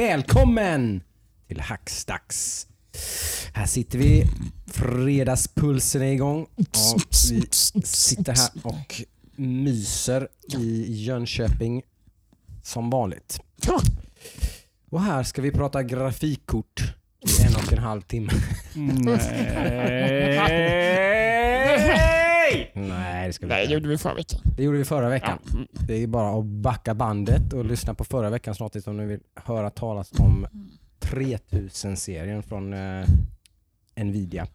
välkommen till Hackstacks. Här sitter vi, fredagspulsen är igång och vi sitter här och myser i Jönköping som vanligt. Och här ska vi prata grafikkort i en och en halv timme. Nej! Nej, det ska vi Nej, det inte. gjorde vi förra veckan. Det gjorde vi förra veckan. Ja. mm. Det är bara att backa bandet och lyssna på förra veckans avsnitt om ni vill höra talas om 3000-serien från eh, Nvidia.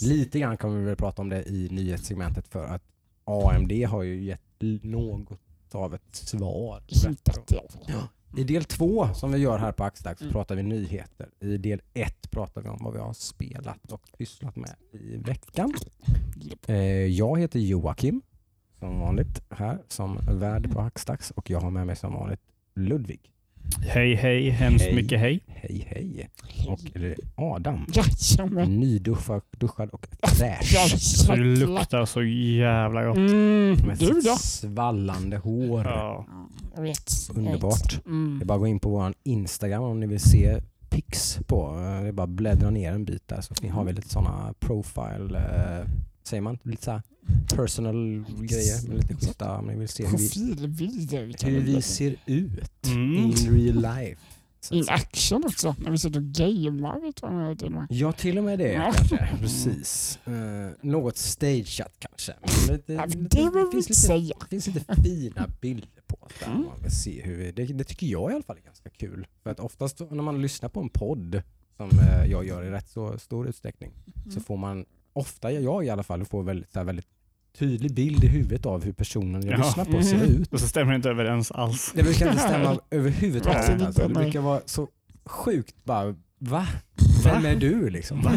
Lite grann kommer vi väl prata om det i nyhetssegmentet för att AMD har ju gett något av ett svar. Hintat i alla fall. I del två som vi gör här på Axdags Mm. pratar vi nyheter. I del ett pratar vi om vad vi har spelat och pysslat med i veckan. Eh, jag heter Joakim som vanligt här som värd på Hackstacks och jag har med mig som vanligt Ludvig. Hej hej, hemskt Hej. mycket hej. Hej hej. Och eh, Adam. Jajamän. Nyduschad duschad och fräsch. Så det luktar så jävla gott. Mm, Med du då? svallande hår. Ja. Ja, Jag vet. Underbart. Mm. Det är bara att gå in på vår Instagram om ni vill se pics på. Det är bara att bläddra ner en bit där så ni har vi lite sådana profile, eh, säger man, lite så här personal grejer med lite om ni vill se hur vi, hur vi ser ut Mm. in real life. In action också, när vi sitter och gamear. Till och med. Ja, till och med det Ja. kanske. Precis. Eh, något stageat kanske. Lite, Ja, det vill vi finns inte lite, säga. det finns lite fina bilder på där. Mm. Man vill se hur vi, det, det tycker jag i alla fall är ganska kul. För att oftast när man lyssnar på en podd, som eh, jag gör i rätt så stor utsträckning, Mm. så får man, ofta jag i alla fall, får väldigt, så här, väldigt tydlig bild i huvudet av hur personen jag Ja. lyssnar på ser Mhm. ut. Och så stämmer det inte överens alls. Det brukar inte stämma överhuvudtaget. Alltså. Det brukar vara så sjukt bara, va? Vem är du liksom?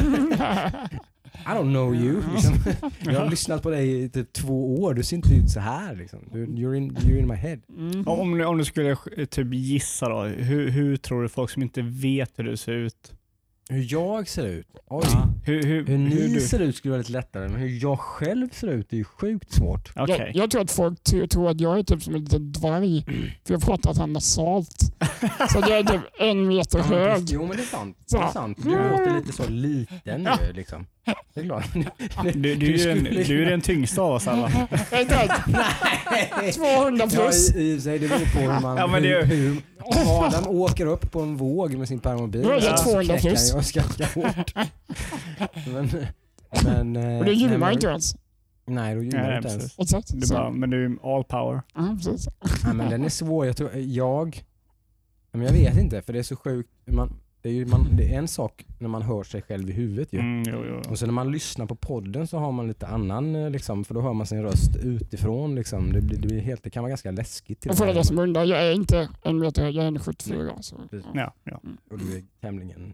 I don't know you. Liksom. Jag har lyssnat på dig i typ två år, du ser inte ut så här. Liksom. You're, in, you're in my head. Mm. Om, om, du- om du skulle eh, typ gissa då, hur, hur tror du folk som inte vet hur du ser ut? Hur jag ser ut? Oj. Hur, hur, Hur ni du? ser ut skulle vara lite lättare, men hur jag själv ser ut är ju sjukt svårt. Okej. Jag, jag tror att folk tror att jag är typ som en liten dvärg. För jag pratar så här nasalt. Så jag är typ en meter Ja, men hög. Jo men det är sant. Det är sant. Du låter lite så liten Ja. nu liksom. Det är klart. Du, du, är du är den tyngsta av oss alla. Jag Nej. 200 Ja, plus. i, i för sig, det beror på hur man... Ja, men det- hur, hur Adam åker upp på en våg med sin permobil. Då är jag så 200 knäcker han plus. och skrattar hårt. Men, men, eh, Och det nej, gymmar men- inte ens. Nej, då Nej, du inte ens. Exakt. Du Så. bara, men du är all power. Ja, precis. Nej, men den är svår. Jag tror, jag... Men jag vet inte, för det är så sjukt. Man, det, är ju, man, det är en sak när man hör sig själv i huvudet ju. Mm, jo, jo. Och sen när man lyssnar på podden så har man lite annan, eh, liksom, för då hör man sin röst utifrån. Liksom. Det, blir, det, blir helt, det kan vara ganska läskigt. till Och för alla som undrar, jag är inte en meter jag är en 74. Så. Ja, ja. Och du är tämligen...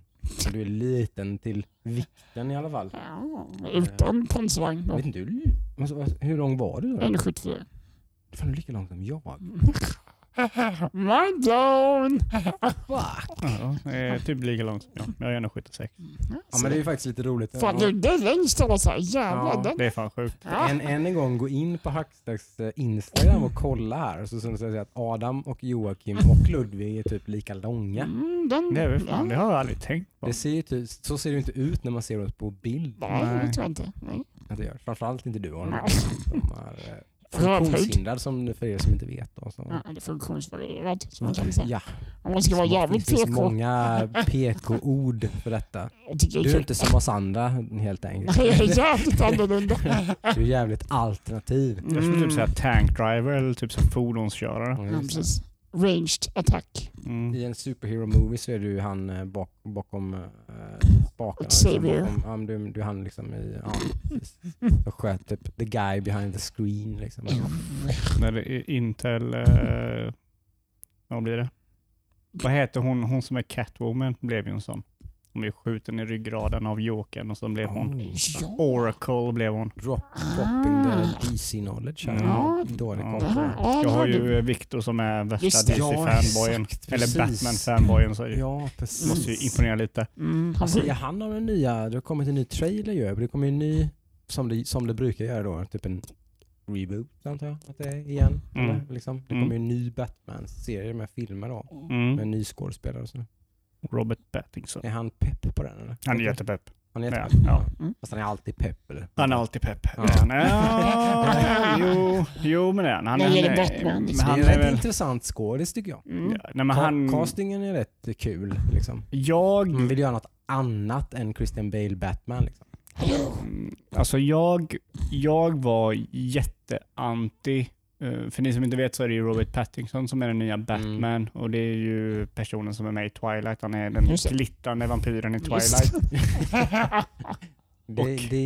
Du är liten till vikten i alla fall. Ja, utan pansarvagn. Jag då. vet inte, hur, alltså, lång var du då? En 74. Fan, du är lika lång som jag. Mind blown! ja det är typ lika långt som jag. Jag är 1,76. Ja men det är ju faktiskt lite roligt. Fan, du, det är längst av oss här. Jävlar. Ja, den. Det är fan sjukt. En, än en gång, gå in på Hackstacks eh, Instagram och kolla här. Så så säger att Adam och Joakim och Ludvig är typ lika långa. Mm, den, Det, är väl fan, det har jag aldrig tänkt på. Det ser ju typ, så ser det ju inte ut när man ser oss på bild. Nej, det tror jag inte. Nej. Att det gör. Framförallt inte du Adam. Eh. Funktionshindrad som för er som inte vet. Då, så. Ja, det är funktionsvarierad, som man kan säga. Ja, Om man ska vara det jävligt finns PK. många PK-ord för detta. Du är inte som oss andra helt enkelt. jag är jävligt annorlunda. Du är jävligt alternativ. Jag skulle typ säga tank driver eller typ så fordonskörare. Ja, det. precis. Ranged attack. Mm. I en superhero movie så är du han eh, bak, bakom uh, spakarna. Xavier. Liksom, bakom, ja, du, du han liksom i, ja. Och sköt typ the guy behind the screen liksom. När det är Intel... Eh, vad blir det? Vad heter hon, hon som är Catwoman? Blev ju en sån. Hon blev skjuten i ryggraden av Jokern och så blev hon... Oh, Ja. Oracle blev hon. drop, dropping the DC knowledge här. Ja. Dålig Ja. Ja, Jag har ju Viktor som är värsta. DC-fanboyen. exakt, Eller. Batman-fanboyen så Ja, precis. måste ju imponera lite. Mm, han Alltså, han av den nya, det har kommit en ny trailer ju. Det kommer ju en ny, som det, som det brukar göra då, typ en reboot antar jag att det är igen. Mm. Eller, liksom. Det Mm. kommer ju en ny Batman-serie med filmer då. Mm. Med en ny skådespelare och så. Robert Pattinson. Är han pepp på den eller? Han är jättepepp. Han är jättepepp? ja. Mm. Fast han är alltid pepp eller? Han är alltid pepp. Ja. Ja, jo, jo, men det är han. han är- Batman, men liksom. han är är en väl, intressant skådis tycker jag. Mm. ja, nej, men Ka- han, Castingen är rätt kul liksom. jag, Man vill göra något annat än Christian Bale Batman liksom. Mm, Alltså jag, jag var jätteanti. Eh, För ni som inte vet så är det ju Robert Pattinson som är den nya Batman och det är ju personen som är med i Twilight. Han är den Just glittrande vampyren i Twilight. Det, det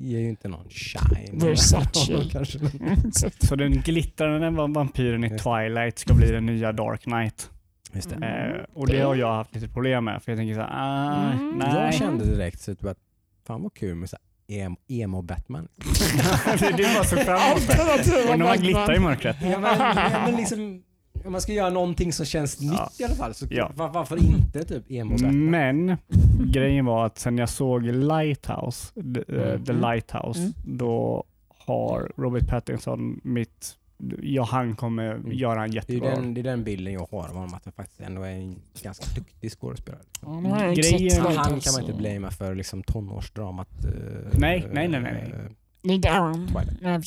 ger ju inte någon shine. Versace. Mm, så- den glittrande va- vampyren i Twilight ska bli den nya Dark Knight. Just det. Mm. Eh, och det har jag haft lite problem med för jag tänker så här, ah, Mm. nej. Jag kände direkt så typ att fan vad kul med så här em- emo Batman. det, det bara såg fram emot det. Och när man glittrar i mörkret. Ja, men, ja, men liksom, om man ska göra någonting som känns Ja. nytt i alla fall så Ja. var, varför inte typ emo Batman? Men grejen var att sen jag såg Lighthouse, The, eh, Mm. The Lighthouse, Mm. då har Robert Pattinson mitt, ja han kommer Mm. göra en Det är, jättebra den, det är den bilden jag har av honom, att han faktiskt ändå är en ganska duktig skådespelare. Har jag inte Grejen- Han, han kan man inte så- blamea för liksom tonårsdramat. Nej, nej, nej, nej, nej. inte.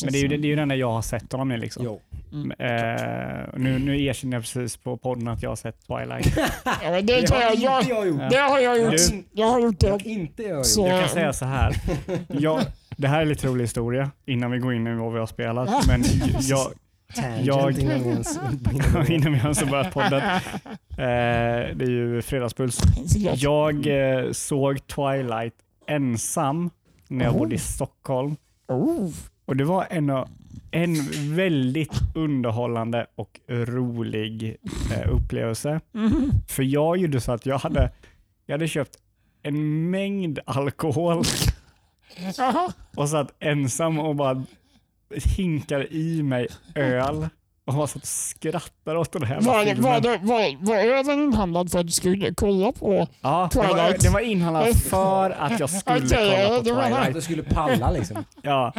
Men det är ju det, det, är ju den där jag har sett honom i liksom. Jo. Mm. Eh, nu, nu erkänner jag precis på podden att jag har sett Twilight. Ja, det, tror jag, jag, jag gjort. det har jag gjort. Du- Jag har gjort Det har inte jag gjort. Så- Jag kan säga så här. Jag, det här är lite rolig historia innan vi går in i vad vi har spelat. Men jag, Tangent jag- innan vi ens... innan vi ens har börjat podden. Eh, det är ju Fredagspuls. Jag- eh, såg Twilight ensam när jag Oh. bodde i Stockholm. Oh. Och det var en, en väldigt underhållande och rolig eh, upplevelse. Mhm. För jag gjorde så att jag hade, jag hade köpt en mängd alkohol och satt ensam och bara hinkar i mig öl och bara satt och skrattade åt den här Var, filmen. var, det- var, var ölen inhandlad för att du skulle kolla på? Ja, det var, Twilight? det var inhandlat för att jag skulle Okej, kolla på Twilight. Att du skulle palla liksom. Ja.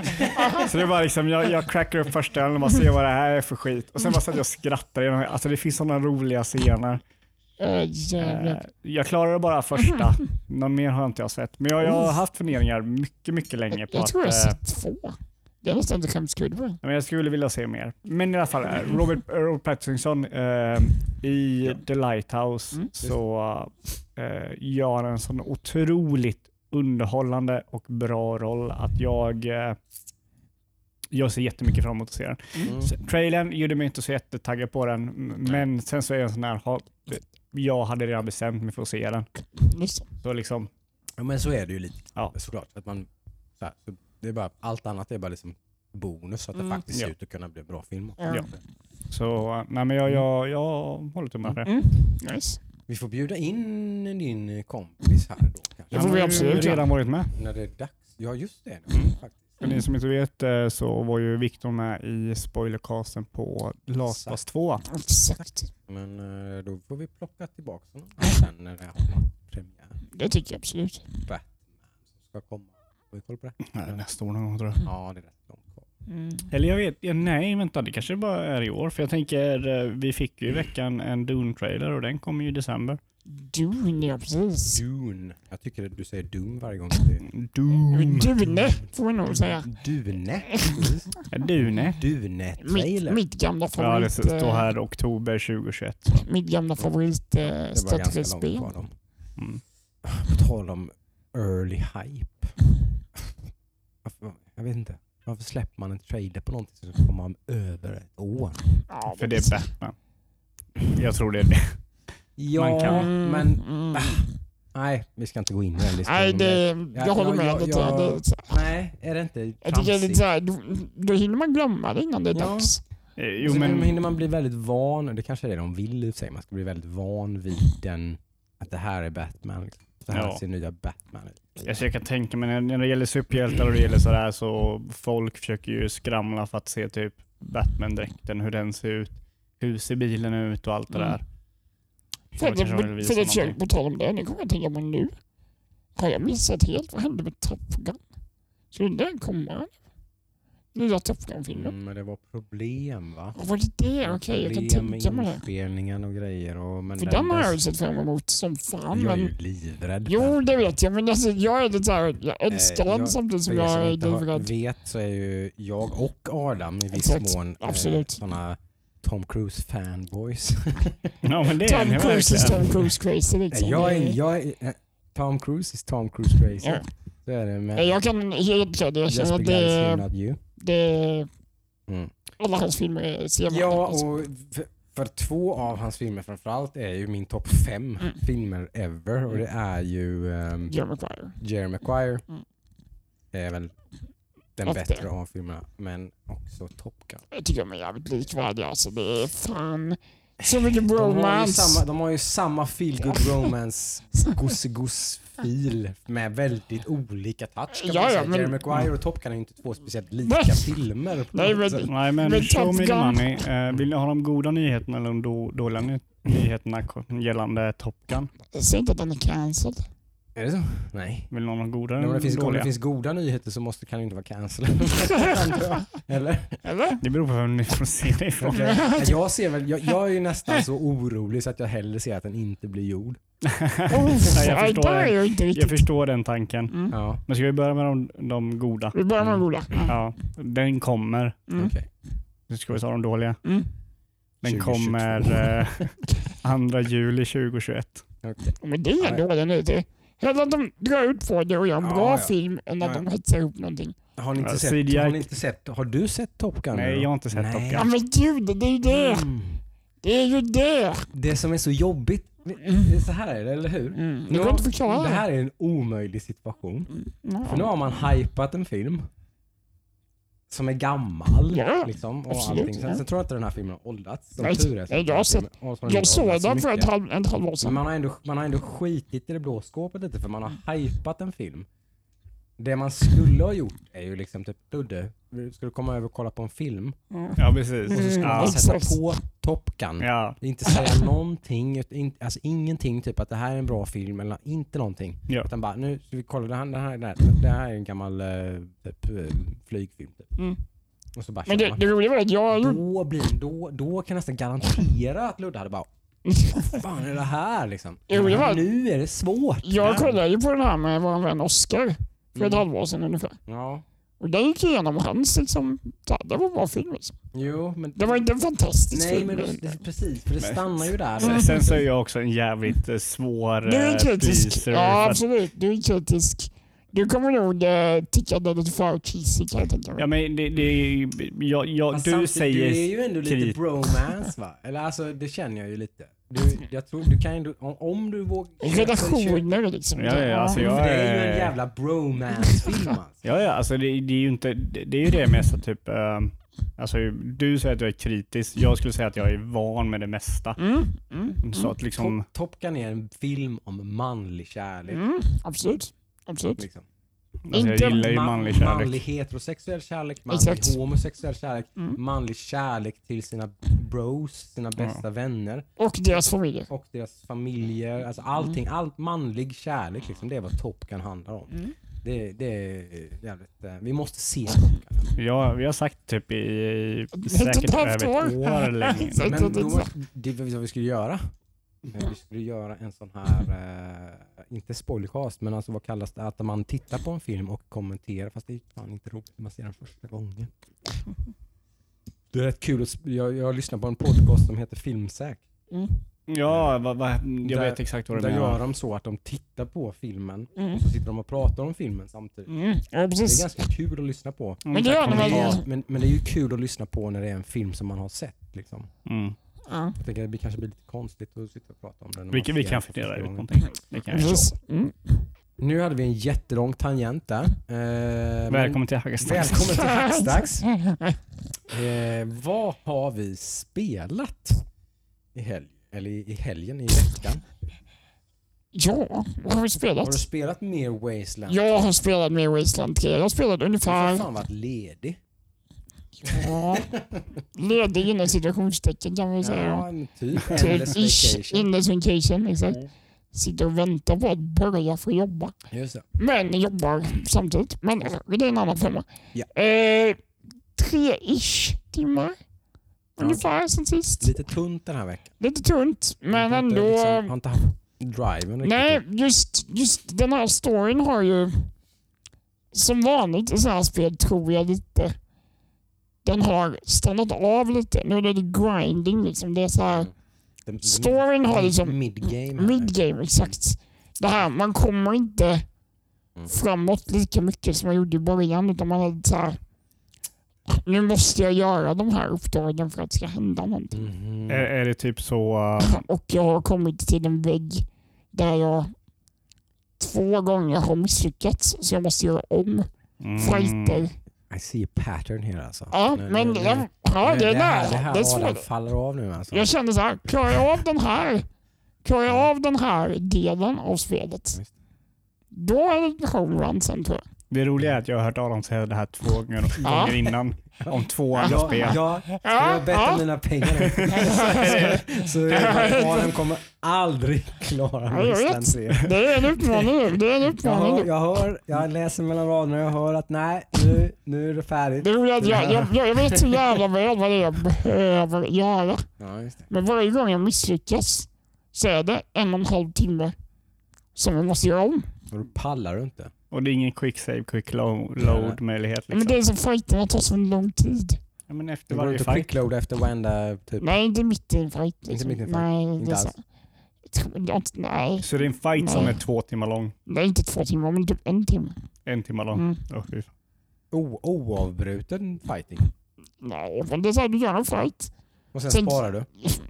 Så det var liksom, jag, jag crackar upp första ölen och bara ser vad det här är för skit. Och sen bara satt jag och skrattade. Alltså det finns sådana roliga scener. Eh, Jag klarade bara första. Någon mer har inte jag sett. Men jag, jag har haft funderingar mycket, mycket länge på Jag att tror jag eh, har sett två. Det är nästan inte skämskudde på det. men jag skulle vilja se mer. Men i alla fall, eh, Robert, Robert Pattinson eh, i The Lighthouse Mm. så eh, gör en sån otroligt underhållande och bra roll att jag eh, jag ser jättemycket fram emot att se den. Mm. Så, trailern gjorde mig inte så jättetaggad på den, men sen så är jag en sån här, jag hade redan bestämt mig för att se den. Så liksom, Ja men så är det ju lite Ja. såklart. Att man, så här, så det är bara, allt annat är bara liksom bonus så att det Mm. faktiskt Ja. ser ut att kunna bli en bra film. Ja. Ja. så nej men jag, jag, jag håller tummarna för det. Mm. Nice. Vi får bjuda in din kompis här då kanske. Det får vi har ju absolut göra. redan varit med. När det är dags. Ja just det. Mm. Faktiskt. För ni som inte vet eh, så var ju Viktor med i spoilercasten på Last of Us 2. Exakt. Men eh, då får vi plocka tillbaka honom sen när det har premiär. Det tycker jag absolut. Batman som ska komma. Får vi koll på det? Nej, Nästa år någon gång tror jag. Ja det är rätt långt kvar. Mm. Eller jag vet, ja, nej vänta det kanske bara är i år. För jag tänker, eh, vi fick ju i veckan en Dune-trailer och den kommer ju i december. Dune, ja precis. Dune. Jag tycker att du säger Doom varje gång. Är Dune. Dune, får man nog säga. Dune. Dune. Dune-trailer. Mitt, mitt gamla Ja, det favorit... står eh, här oktober 2021. Mitt gamla favorit eh, Det var ganska långt strategispel. Mm. På tal om early hype. Varför, jag vet inte. Varför släpper man en trailer på någonting som kommer om över ett år? Ja, För det är Batman. Jag tror det är det. Ja, Man kan- men mm. nej, vi ska inte gå in i den diskussionen. Nej, det, Ja, jag håller med ja, lite. ja. Det, så- Nej, är det inte jag tycker det är tramsigt? såhär, då, då hinner man glömma det innan det är Ja. dags. Eh, Jo Jo, men men, hinner man bli väldigt van, det kanske är det de vill i sig, man ska bli väldigt van vid den, att det här är Batman. Liksom. Det här Ja. ser nya Batman ut. alltså jag kan tänka mig när, det gäller superhjältar och det gäller sådär så folk försöker ju skramla för att se typ Batman-dräkten, hur den ser ut. Hur ser bilen ut och allt det Mm. där. För, det kanske de vill för, visa för det försöker, någonting. på tal om det, nu kommer jag tänka på nu. Har jag missat helt? Vad hände med Top Gun? Skulle den komma? Nya Top Gun-filmen. Mm, men det var problem va? Var det det? Okej, jag kan tänka mig det. inspelningen och grejer. Och, men För den har jag ju sett fram emot som fan. Jag är ju Men, livrädd. jo, den. det vet jag. Men alltså, jag är lite så här, jag älskar Eh, den jag- samtidigt som jag som är livrädd. vet så är ju jag och Adam i viss Exakt, mån eh, såna Tom Cruise fanboys. Ja, men det är Tom Cruise is. Tom Cruise crazy liksom. jag är, jag är, eh, Tom Cruise is Tom Cruise crazy. Ja. Så är det med Jag kan helt klart Just erkänna att det, you. Det, Mm. alla hans filmer ser man. Ja, och för, för två av hans filmer framförallt är ju min topp fem Mm. filmer ever och det är ju um, Jerry Maguire. Jerry Maguire. Mm. är väl den Och bättre av filmerna, men också Top Gun. Jag tycker de är jävligt likvärdiga. Alltså, det är fan så mycket De har, ju bromance. samma, de har ju samma feel good romance gosse-goss-fil med väldigt olika touch kan Ja, man ja, säga. men- Jerry Maguire och Top Gun är ju inte två speciellt lika filmer. Nej, men-. Nej, men, Men show me the money. Eh, vill ni ha de goda nyheterna eller de då, dåliga ny- nyheterna gällande Top Gun? Jag säger inte att den är cancelled. Är det så? Nej. Vill någon ha goda Nej, om, det finns, om det dåliga? finns goda nyheter så måste, kan det inte vara cancel. Eller? Eller? Det beror på vem ni får se det ifrån. Okej. Jag, ser väl, jag, jag är ju nästan så orolig så att jag hellre ser att den inte blir gjord. Oh, Nej, jag, förstår jag förstår den tanken. Mm. Ja, Men ska vi börja med de, de goda? Vi börjar med de goda. Ja, den kommer. Mm. okej. Nu ska vi ta de dåliga. Mm. Den 2022. kommer eh, 2 juli 2021. okej. Men det är ändå den ute. Hellre att de drar ut på det och gör en Ja, bra ja. film än att Ja, de hetsar ihop någonting. Har ni, inte Ja, sett, CGI har ni inte sett, har du sett Top Gun? Nej, jag har inte sett Nej. Top Gun. Ja men gud, det är ju det. Mm. Det är ju det. Det som är så jobbigt, det är så här är det, eller hur? Mm. Nu Det går inte att förklara. det här är en omöjlig situation. Ja. För nu har man hypat en film som är gammal. Ja, liksom, och absolut, allting. Sen, ja. sen tror jag inte den här filmen har åldrats. Som Nej, tur är. så nej, jag har sett- Jag såg den för ett, halv, ett halvår Men sedan. man har, ändå, man har ändå skitit i det blå skåpet lite för man har hypat en film. Det man skulle ha gjort är ju liksom typ Ludde, ska du komma över och kolla på en film? Ja. Ja, precis. Och så ska man sätta på Top Gun. Ja, Inte säga någonting, alltså ingenting typ att det här är en bra film eller inte någonting. ja. Utan bara nu ska vi kolla, det här, det här, det här, det här är en gammal eh, typ, eh, flygfilm. Typ. Mm. Och så bara Men det, det roliga var att jag. Då, blir, då, då kan jag nästan garantera att Ludde hade bara Vad fan är det här liksom? Jo, det var- Nu är det svårt. Jag kollade ju på den här med vår vän Oscar för ett Mm. halvår sedan ungefär. Ja, Och där gick igenom hans liksom, ja, det var en bra film. Liksom. jo men... Det var inte en fantastisk Nej film. men det, det, precis, för det stannar ju där. Sen, sen så är jag också en jävligt eh, svår Du är eh, kritisk. Ja, absolut. Du är kritisk. Du kommer nog eh, tycka att det är lite för cheesy kan jag tänka mig. Ja, men det, det är, jag, jag, Fast du säger... Du är ju ändå lite bromance va? Eller alltså det känner jag ju lite. Du, jag tror, du kan ändå, om, om du vågar... Relationer liksom. Ja, ja, alltså För jag det är ju en jävla bromance-film alltså. Ja, ja, alltså det, det är ju inte... Det, det är ju det mesta typ... eh, alltså du säger att jag är kritisk. Jag skulle säga att jag är van med det mesta. Mm, mm, Så att liksom... Top, Top Gun är en film om manlig kärlek. mm, absolut. Absolut. Liksom. Alltså jag gillar ju Man- manlig kärlek. Manlig heterosexuell kärlek, manlig Exakt. homosexuell kärlek, Mm. manlig kärlek till sina bros, sina bästa vänner Och deras familjer. och deras familjer. Alltså allting, allt manlig kärlek liksom, det är vad Top Gun handlar om. Mm. Det, det är jävligt, eh, vi måste se. Ja, vi har sagt typ i, i säkert över ett år. år länge. Men då, det var vad vi skulle göra. Eh, Vi skulle göra en sån här, eh, inte spoilercast, men alltså vad kallas det? Att man tittar på en film och kommenterar, fast det är fan inte roligt när man ser den första gången. Det är rätt kul, att, jag, jag lyssnar på en podcast som heter Filmsäk. Mm. Ja, va, va, jag Där- vet exakt vad du Där gör menar. de så att de tittar på filmen Mm. och så sitter de och pratar om filmen samtidigt. Mm. Ja, Det är ganska kul att lyssna på. Men det gör de väl. är, men, men det är ju kul att lyssna på när det är en film som man har sett. Liksom. Mm. Ja, Jag tänker att det kanske blir lite konstigt att sitta och prata om den. Vi, vi kan fundera ut någonting. Det kan jag. Mm. Nu hade vi en jättelång tangent där. Eh, men- Välkommen till Hackestad. Välkommen till Hackstacks. Eh, vad har vi spelat i, helg, eller i, helgen, i veckan? Ja, vad har vi spelat? Har du spelat mer Wasteland? Jag har spelat med Wasteland 3. Jag har spelat Du har ungefär... fan varit ledig. Ja, ledig inom situationstecken kan vi säga. Ja, typ. Typ ish, vacation, exakt. Mm. Sitter och väntar på att börja få jobba. Men jobbar samtidigt. Men det är en annan femma. Ja. Eh, tre-ish timmar. Ungefär sen sist. Lite tunt den här veckan. Lite tunt, men har inte, ändå... Liksom, har inte haft driven riktigt. Nej, just, just den här storyn har ju som vanligt i sådana här spel tror jag lite den har stannat av lite. Nu är det grinding liksom. Det är så här, The- the storyn har liksom Midgame. midgame exakt. Det här, man kommer inte Mm. framåt lika mycket som man gjorde i början utan man är så här. Nu måste jag göra de här uppdragen för att det ska hända någonting. Mhm. Är, är det typ så... uh, Och jag har kommit till en vägg där jag två gånger har misslyckats så jag måste göra om mm, fighter. I see a pattern here alltså. Ja, men jag, ja, det är det här, det här Det är Adam faller av nu alltså. Jag kände så här, klarar jag av den här, klarar jag av den här delen av spelet, Visst. då är det homerun sen tror jag. Det roliga är att jag har hört Adam säga det här två gånger, gånger innan. Om två andra Ja, spel. ja, Ja, jag har bett om mina pengar. Så Adam kommer aldrig klara jag Wasteland vet. 3. Det är en utmaning. Det är en Jag utmaning nu. jag hör, jag läser mellan raderna och jag hör att nej, nu, nu är det färdigt. Att jag, jag, jag, jag vet så jävla väl vad det är jag behöver göra. Ja. Men varje gång jag misslyckas så är det en och en halv timme som jag måste göra om. Och då pallar du inte. Och det är ingen quick save, quick lo- load möjlighet. Men Liksom. det är som fighterna tar så lång tid. Ja, men efter Det varje inte att fight. quickloada efter varenda typ. Nej, inte mitt i en fight. Liksom. mitt i en fight? Nej, Inte det är så, alls? inte- nej, Så det är en fight som Nej. är två timmar lång. det är inte två timmar men typ en timme. En timme lång. Mm. Åh, fy fan. O- oavbruten fighting. Nej, men det är så här, du gör en fight. Och sen Sen- sparar du.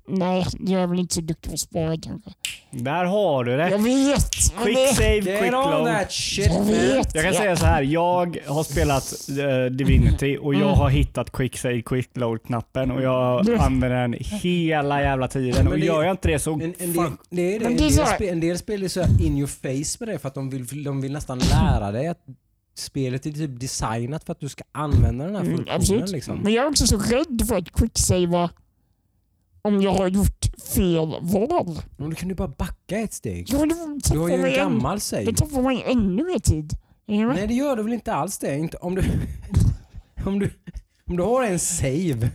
Nej, jag är väl inte så duktig på att spara kanske. Där har du det. Jag vet! jag Quick vet, save, quick Get on load. that shit Jag vet! Jag kan säga så här. jag har spelat eh, Divinity och jag Mm. har hittat quick save, quick load-knappen och jag Du- använder den hela jävla tiden. Men Och det- gör jag inte det så... En, en, del, det är det. En, spel, en del spel är så in your face med det för att de vill, de vill nästan lära dig att spelet är typ designat för att du ska använda den här Mm, funktionen. absolut. liksom. Men jag är också så rädd för att quicksavea om jag har gjort fel val. Men du kan ju bara backa ett steg. Det Du har ju en gammal save. det tar mig ännu mer tid. Är med? Nej det gör du väl inte alls det? Inte, om, du, om, du, om du har en save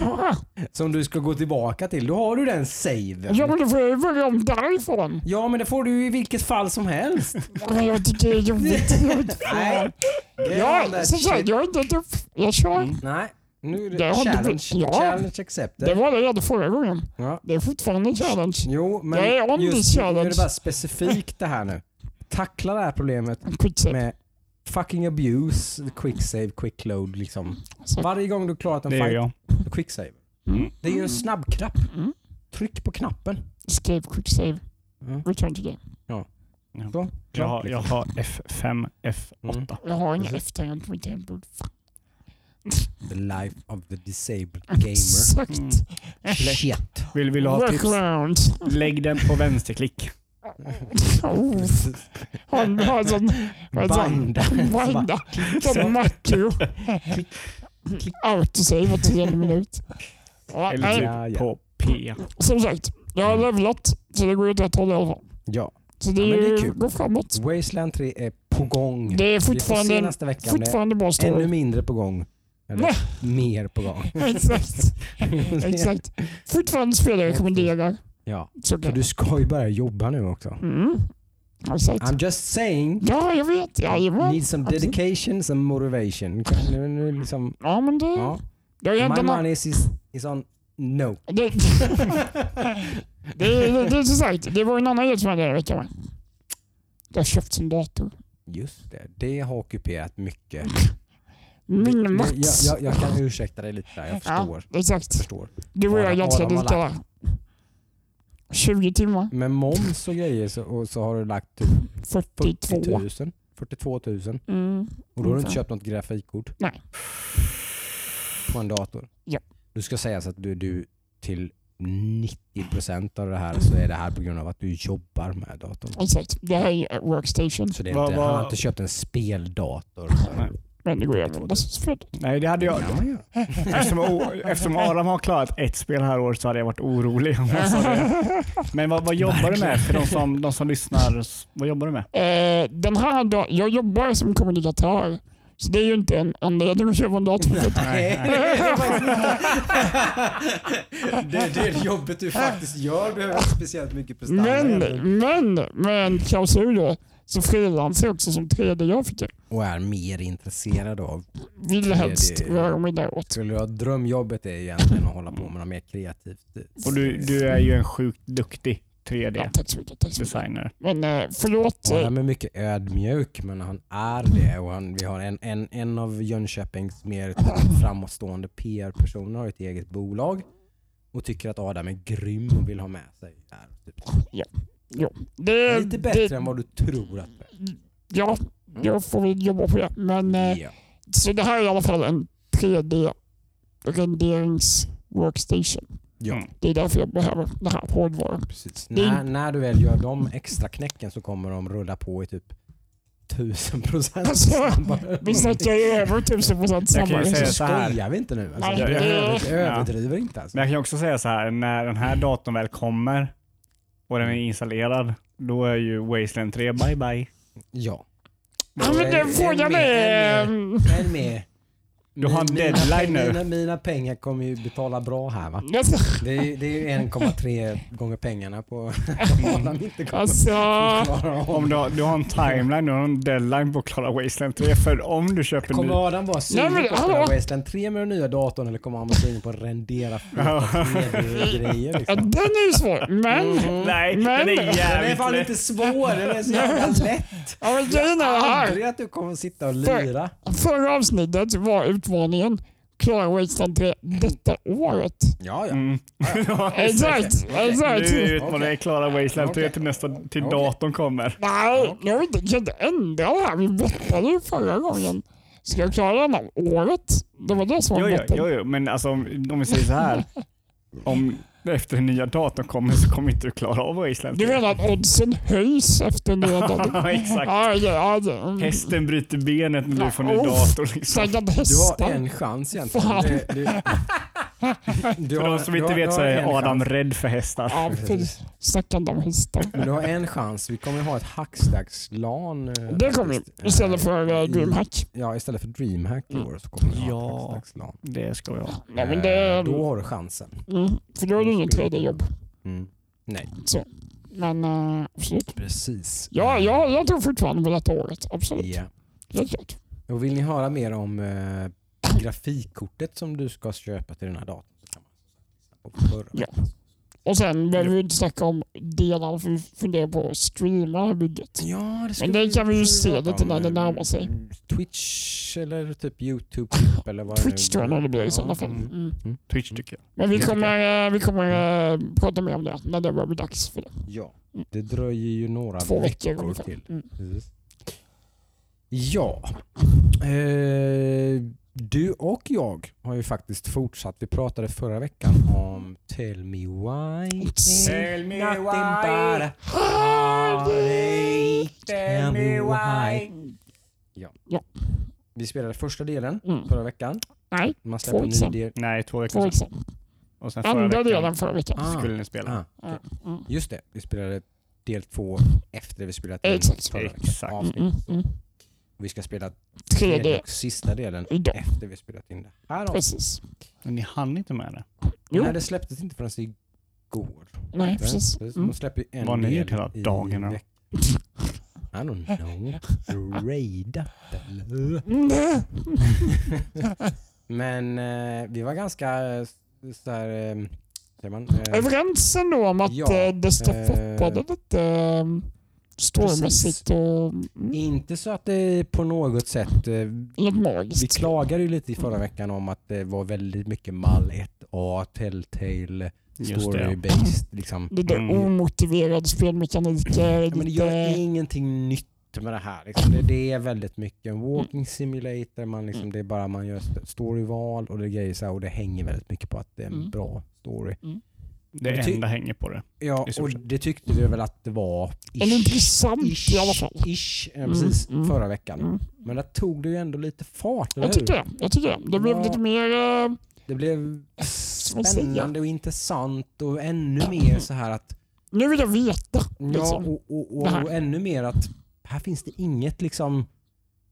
Ja, som du ska gå tillbaka till, då har du den saven. ja, men då får jag börja om därifrån. Ja men det får du i vilket fall som helst. Men jag tycker det är jobbigt. Nej. Ja, shit. jag har inte upp. Jag kör. Nej. Nu är det Det challenge. blivit- ja. Challenge accepted. Det var det jag hade förra gången. Ja. Det är fortfarande en challenge. Jo, men Jag är on just this nu är challenge. det bara specifikt det här nu. Tackla det här problemet Quicksave. med fucking abuse, quick save, quick load liksom. Så. Varje gång du klarat en det gör fight, jag. quick save. Mm. Det är ju en snabbknapp. Mm. Tryck på knappen. Escape, quicksave, Mm. return to game. Så, Jag har, jag liksom. har F5, F8. Mm. Jag har inga efterhand på mitt tangentbord. The life of the disabled gamer. Exakt. Mm. Shit. Vill, du ha tips? Workaround. Lägg den på vänsterklick. Oh, han har en sån... Banda. Banda. Sån makro. Autosave var tionde minut. Eller typ Ja, ja. på P. som sagt, jag har levlat så det går åt rätt håll i alla fall. Ja. Så det, Ja, men det är är kul. går framåt. Wasteland 3 är på gång. Det är Vi får se fortfarande, nästa vecka fortfarande bra är ännu story. mindre på gång. Eller mer på gång. Exakt. Exakt. Fortfarande spel jag rekommenderar. Ja, Så du ska ju börja jobba nu också. Mm. Exakt. I'm just saying. Ja, jag vet. Jajamän. Need some Absolut. dedication, some motivation. Nu, nu liksom, Ja, men det... ja. Jag My money is, is on no. Det, det, det, det är sagt, det var en annan grej som hände veckan. va? Jag har köpt en dator. Just det, det har ockuperat mycket. Min jag, max. jag, jag kan ursäkta dig lite där, jag förstår. Ja, exakt. förstår. Du och jag är ganska lika där. 20 timmar. Med moms och grejer så, och så har du lagt typ 42. 40 000. 42 000. Mm. Och då har du inte köpt något grafikkort? Nej. På en dator? Ja. Du ska säga så att du, du till 90% av det här så är det här på grund av att du jobbar med datorn. Exakt. Det här är workstation. Så det är inte, han har inte köpt en speldator. Nej. Men det går ju att som spel. Nej, det hade jag. Ja, gör. Eftersom, eftersom Adam har klarat ett spel här året så hade jag varit orolig. om jag sa det. Men vad, vad jobbar du med för de som, de som lyssnar? Vad jobbar du med? Eh, den här dag, jag jobbar som kommunikatör. Så det är ju inte en anledning att köpa en dator. Nej, det är det, jobbet du faktiskt gör behöver speciellt mycket prestanda. Men, men med en klausul så frilansar jag också som 3D-grafiker. Och är mer intresserad av. Vill helst 3D. röra mig däråt. Skulle jag drömjobbet är egentligen att hålla på med något mer kreativt. Och du, du är ju en sjukt duktig Ja, 3D-designer. tack så mycket. Tack så mycket. Men eh, förlåt. eh, Han är mycket ödmjuk men han är det och han, vi har en, en, en av Jönköpings mer framåtstående PR-personer har ett eget bolag och tycker att Adam är grym och vill ha med sig här. Typ. Det, Lite bättre det, än vad du tror att det är. Ja, jag får väl jobba på det. Men, eh, Ja. Så det här är i alla fall en 3D renderings workstation. Ja, Mm. Det är därför jag behöver den här hårdvaran. precis. Det är- När, när du väl gör de extra knäcken så kommer de rulla på i typ tusen procent Alltså, snabbare. Vi snackar ju över 1000 procent Jag kan ju snabbare. säga Så här. skojar vi inte nu. Alltså, Nej, du det- överdriver, överdriver inte alltså. Men jag kan också säga så här, när den här datorn väl kommer och den är installerad, då är ju Wasteland 3 bye bye. Ja. Ja, men En- den frågan är... mer- En med. Du har en Mina- deadline nu. Mina, mina pengar kommer ju betala bra här va? Alltså, Det är, det är ju 1,3 gånger pengarna på Adam inte kommer alltså klara Om om. du har, du har en timeline, du har en deadline på att klara Wasteland 3. För om du köper ny... Kommer Adam vara sugen på att hallå? Wasteland 3 med den nya datorn eller kommer han vara sugen på att rendera Ja. grejer ja, liksom? den är ju svår. Men, Mhm. Nej, Men- den är Den är jävligt fan inte svår, den är så jävla lätt. ja, men grejen är det här. Aldrig att du kommer sitta och lira. Förra avsnittet var utmaningen klara Wasteland 3 detta året. Ja, ja. Mm. Exakt, exakt. Du är Okej. att klara Wasteland 3 Okej. till nästa till Okej. datorn kommer. Nej, jag vill inte jag kan inte ändra det här. Vi bettade ju förra gången. Ska jag klara den här året? Det var det som var jo, jo, jo, men alltså om, om vi säger så här. Om efter den nya datorn kommer så kommer inte du klara av Wasteland Du 3. menar att oddsen höjs efter det? datum? Ja, exakt. Ja, ja, ja. Hästen bryter benet när du får ny dator. Liksom. Du har en chans egentligen. För har- de som du inte har- vet du så har är Adam chans. rädd för hästar. Ja, för stackars de hästar. Men du har en chans. Vi kommer ha ett hackstackslan. eh, Det kommer vi. Istället för Eh, DreamHack. Ja, istället för DreamHack i Mm. år så kommer vi ha Ja. ett hackstackslan. Det ska jag. Nej, men det, Eh, Då har du chansen. mm, för då är det ingen 3D-jobb. Mm. Nej, Men uh, absolut. precis. Ja, ja, jag tror fortfarande på detta året. Absolut. Ja. Helt klart. Och vill ni höra mer om eh, grafikkortet som du ska köpa till den här datorn så kan man på förra Ja. Och sen behöver vi inte snacka om delarna för vi funderar på att streama här bygget. Ja, det ska Men det kan vi ju se lite när det närmar sig. Twitch eller typ Youtube klipp eller vad Twitch tror jag det blir i sådana fall. mm. Mm. Twitch tycker jag. Men vi kommer, vi kommer eh, prata mer om det när det börjar bli dags för det. Ja, det dröjer ju några Två veckor veckor till. Mm. Ja. Eh, du och jag har ju faktiskt fortsatt. Vi pratade förra veckan om Tell me why. Tell me Nothing why. but a heartache. Tell me why. Vi spelade första delen Mm. förra veckan. Nej, Man Två veckor ny sedan. del. Nej, två veckor sedan. Och sen förra Andra veckan delen förra veckan. Ah. skulle ni spela. Ah, Ja, mm. just det, vi spelade del två efter vi spelat in förra veckan. Exakt. Mm, mm, mm. Vi ska spela 3D tredje och sista delen idag. efter vi spelat in det här. Precis. Men ni hann inte med det. Jo. Nej, det släpptes inte förrän igår. Nej, precis. De Mm. släpper ju en Vad har ni del hela i dagarna? veck- I don't know. Raidat eller? Men eh, vi var ganska eh, så här, eh, säger man? Eh, Överens ändå om att Ja, eh, det stoppade eh, lite storymässigt och mm, inte så att det på något sätt eh, Vi klagade ju lite i förra veckan om att det var väldigt mycket mall 1A, Telltale, det. story-based. Liksom. Lite Mm. omotiverad spelmekaniker. Ja, men det gör ingenting nytt med det här. Liksom. Det, det är väldigt mycket en walking simulator, man liksom, Mm. det är bara man gör st- storyval och det, grejer så här, och det hänger väldigt mycket på att det är en Mm. bra story. Det Det ty- enda hänger på det. Ja, och det tyckte vi väl att det var ish, eller intressant i alla fall. ish, ja, Mm, precis, mm. förra veckan. Mm. Men där tog det ju ändå lite fart, eller Jag hur? tycker det. Jag tycker det. Det blev Ja. lite mer... eh, Det blev spännande och intressant och ännu mer så här att Nu vill jag veta. Ja, Liksom. och, och, här. och, och ännu mer att här finns det inget liksom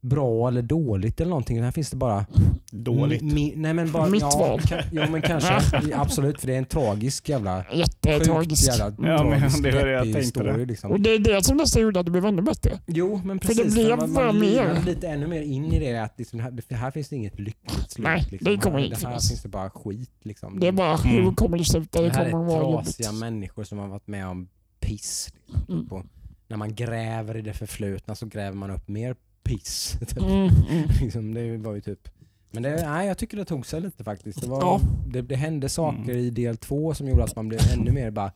bra eller dåligt eller någonting. Här finns det bara... Dåligt. Mi, nej men bara, Mitt ja, val. Ka, jo men kanske. absolut, för det är en tragisk jävla... Jättetragisk. jävla Ja, men det var det jag tänkte story, det. liksom. Och det är det som nästan gjorde att det blev ännu bättre. Jo, men För precis. det blir man, man, mer. man lite ännu mer in i det att liksom, här, det, här finns det inget lyckligt slut. Nej, liksom. det kommer här, inte det här finnas. finns det bara skit. Liksom. Det är bara Mm. hur kommer det sluta? Det det här kommer att är vara trasiga jobbigt. människor som har varit med om piss. Liksom, Mm. och när man gräver i det förflutna så gräver man upp mer piss. Typ. Mm, mm. liksom, det var ju typ... Men det, nej, jag tycker det tog sig lite faktiskt. Det, var, Ja. det, det hände saker Mm. i del två som gjorde att man blev ännu mer bara...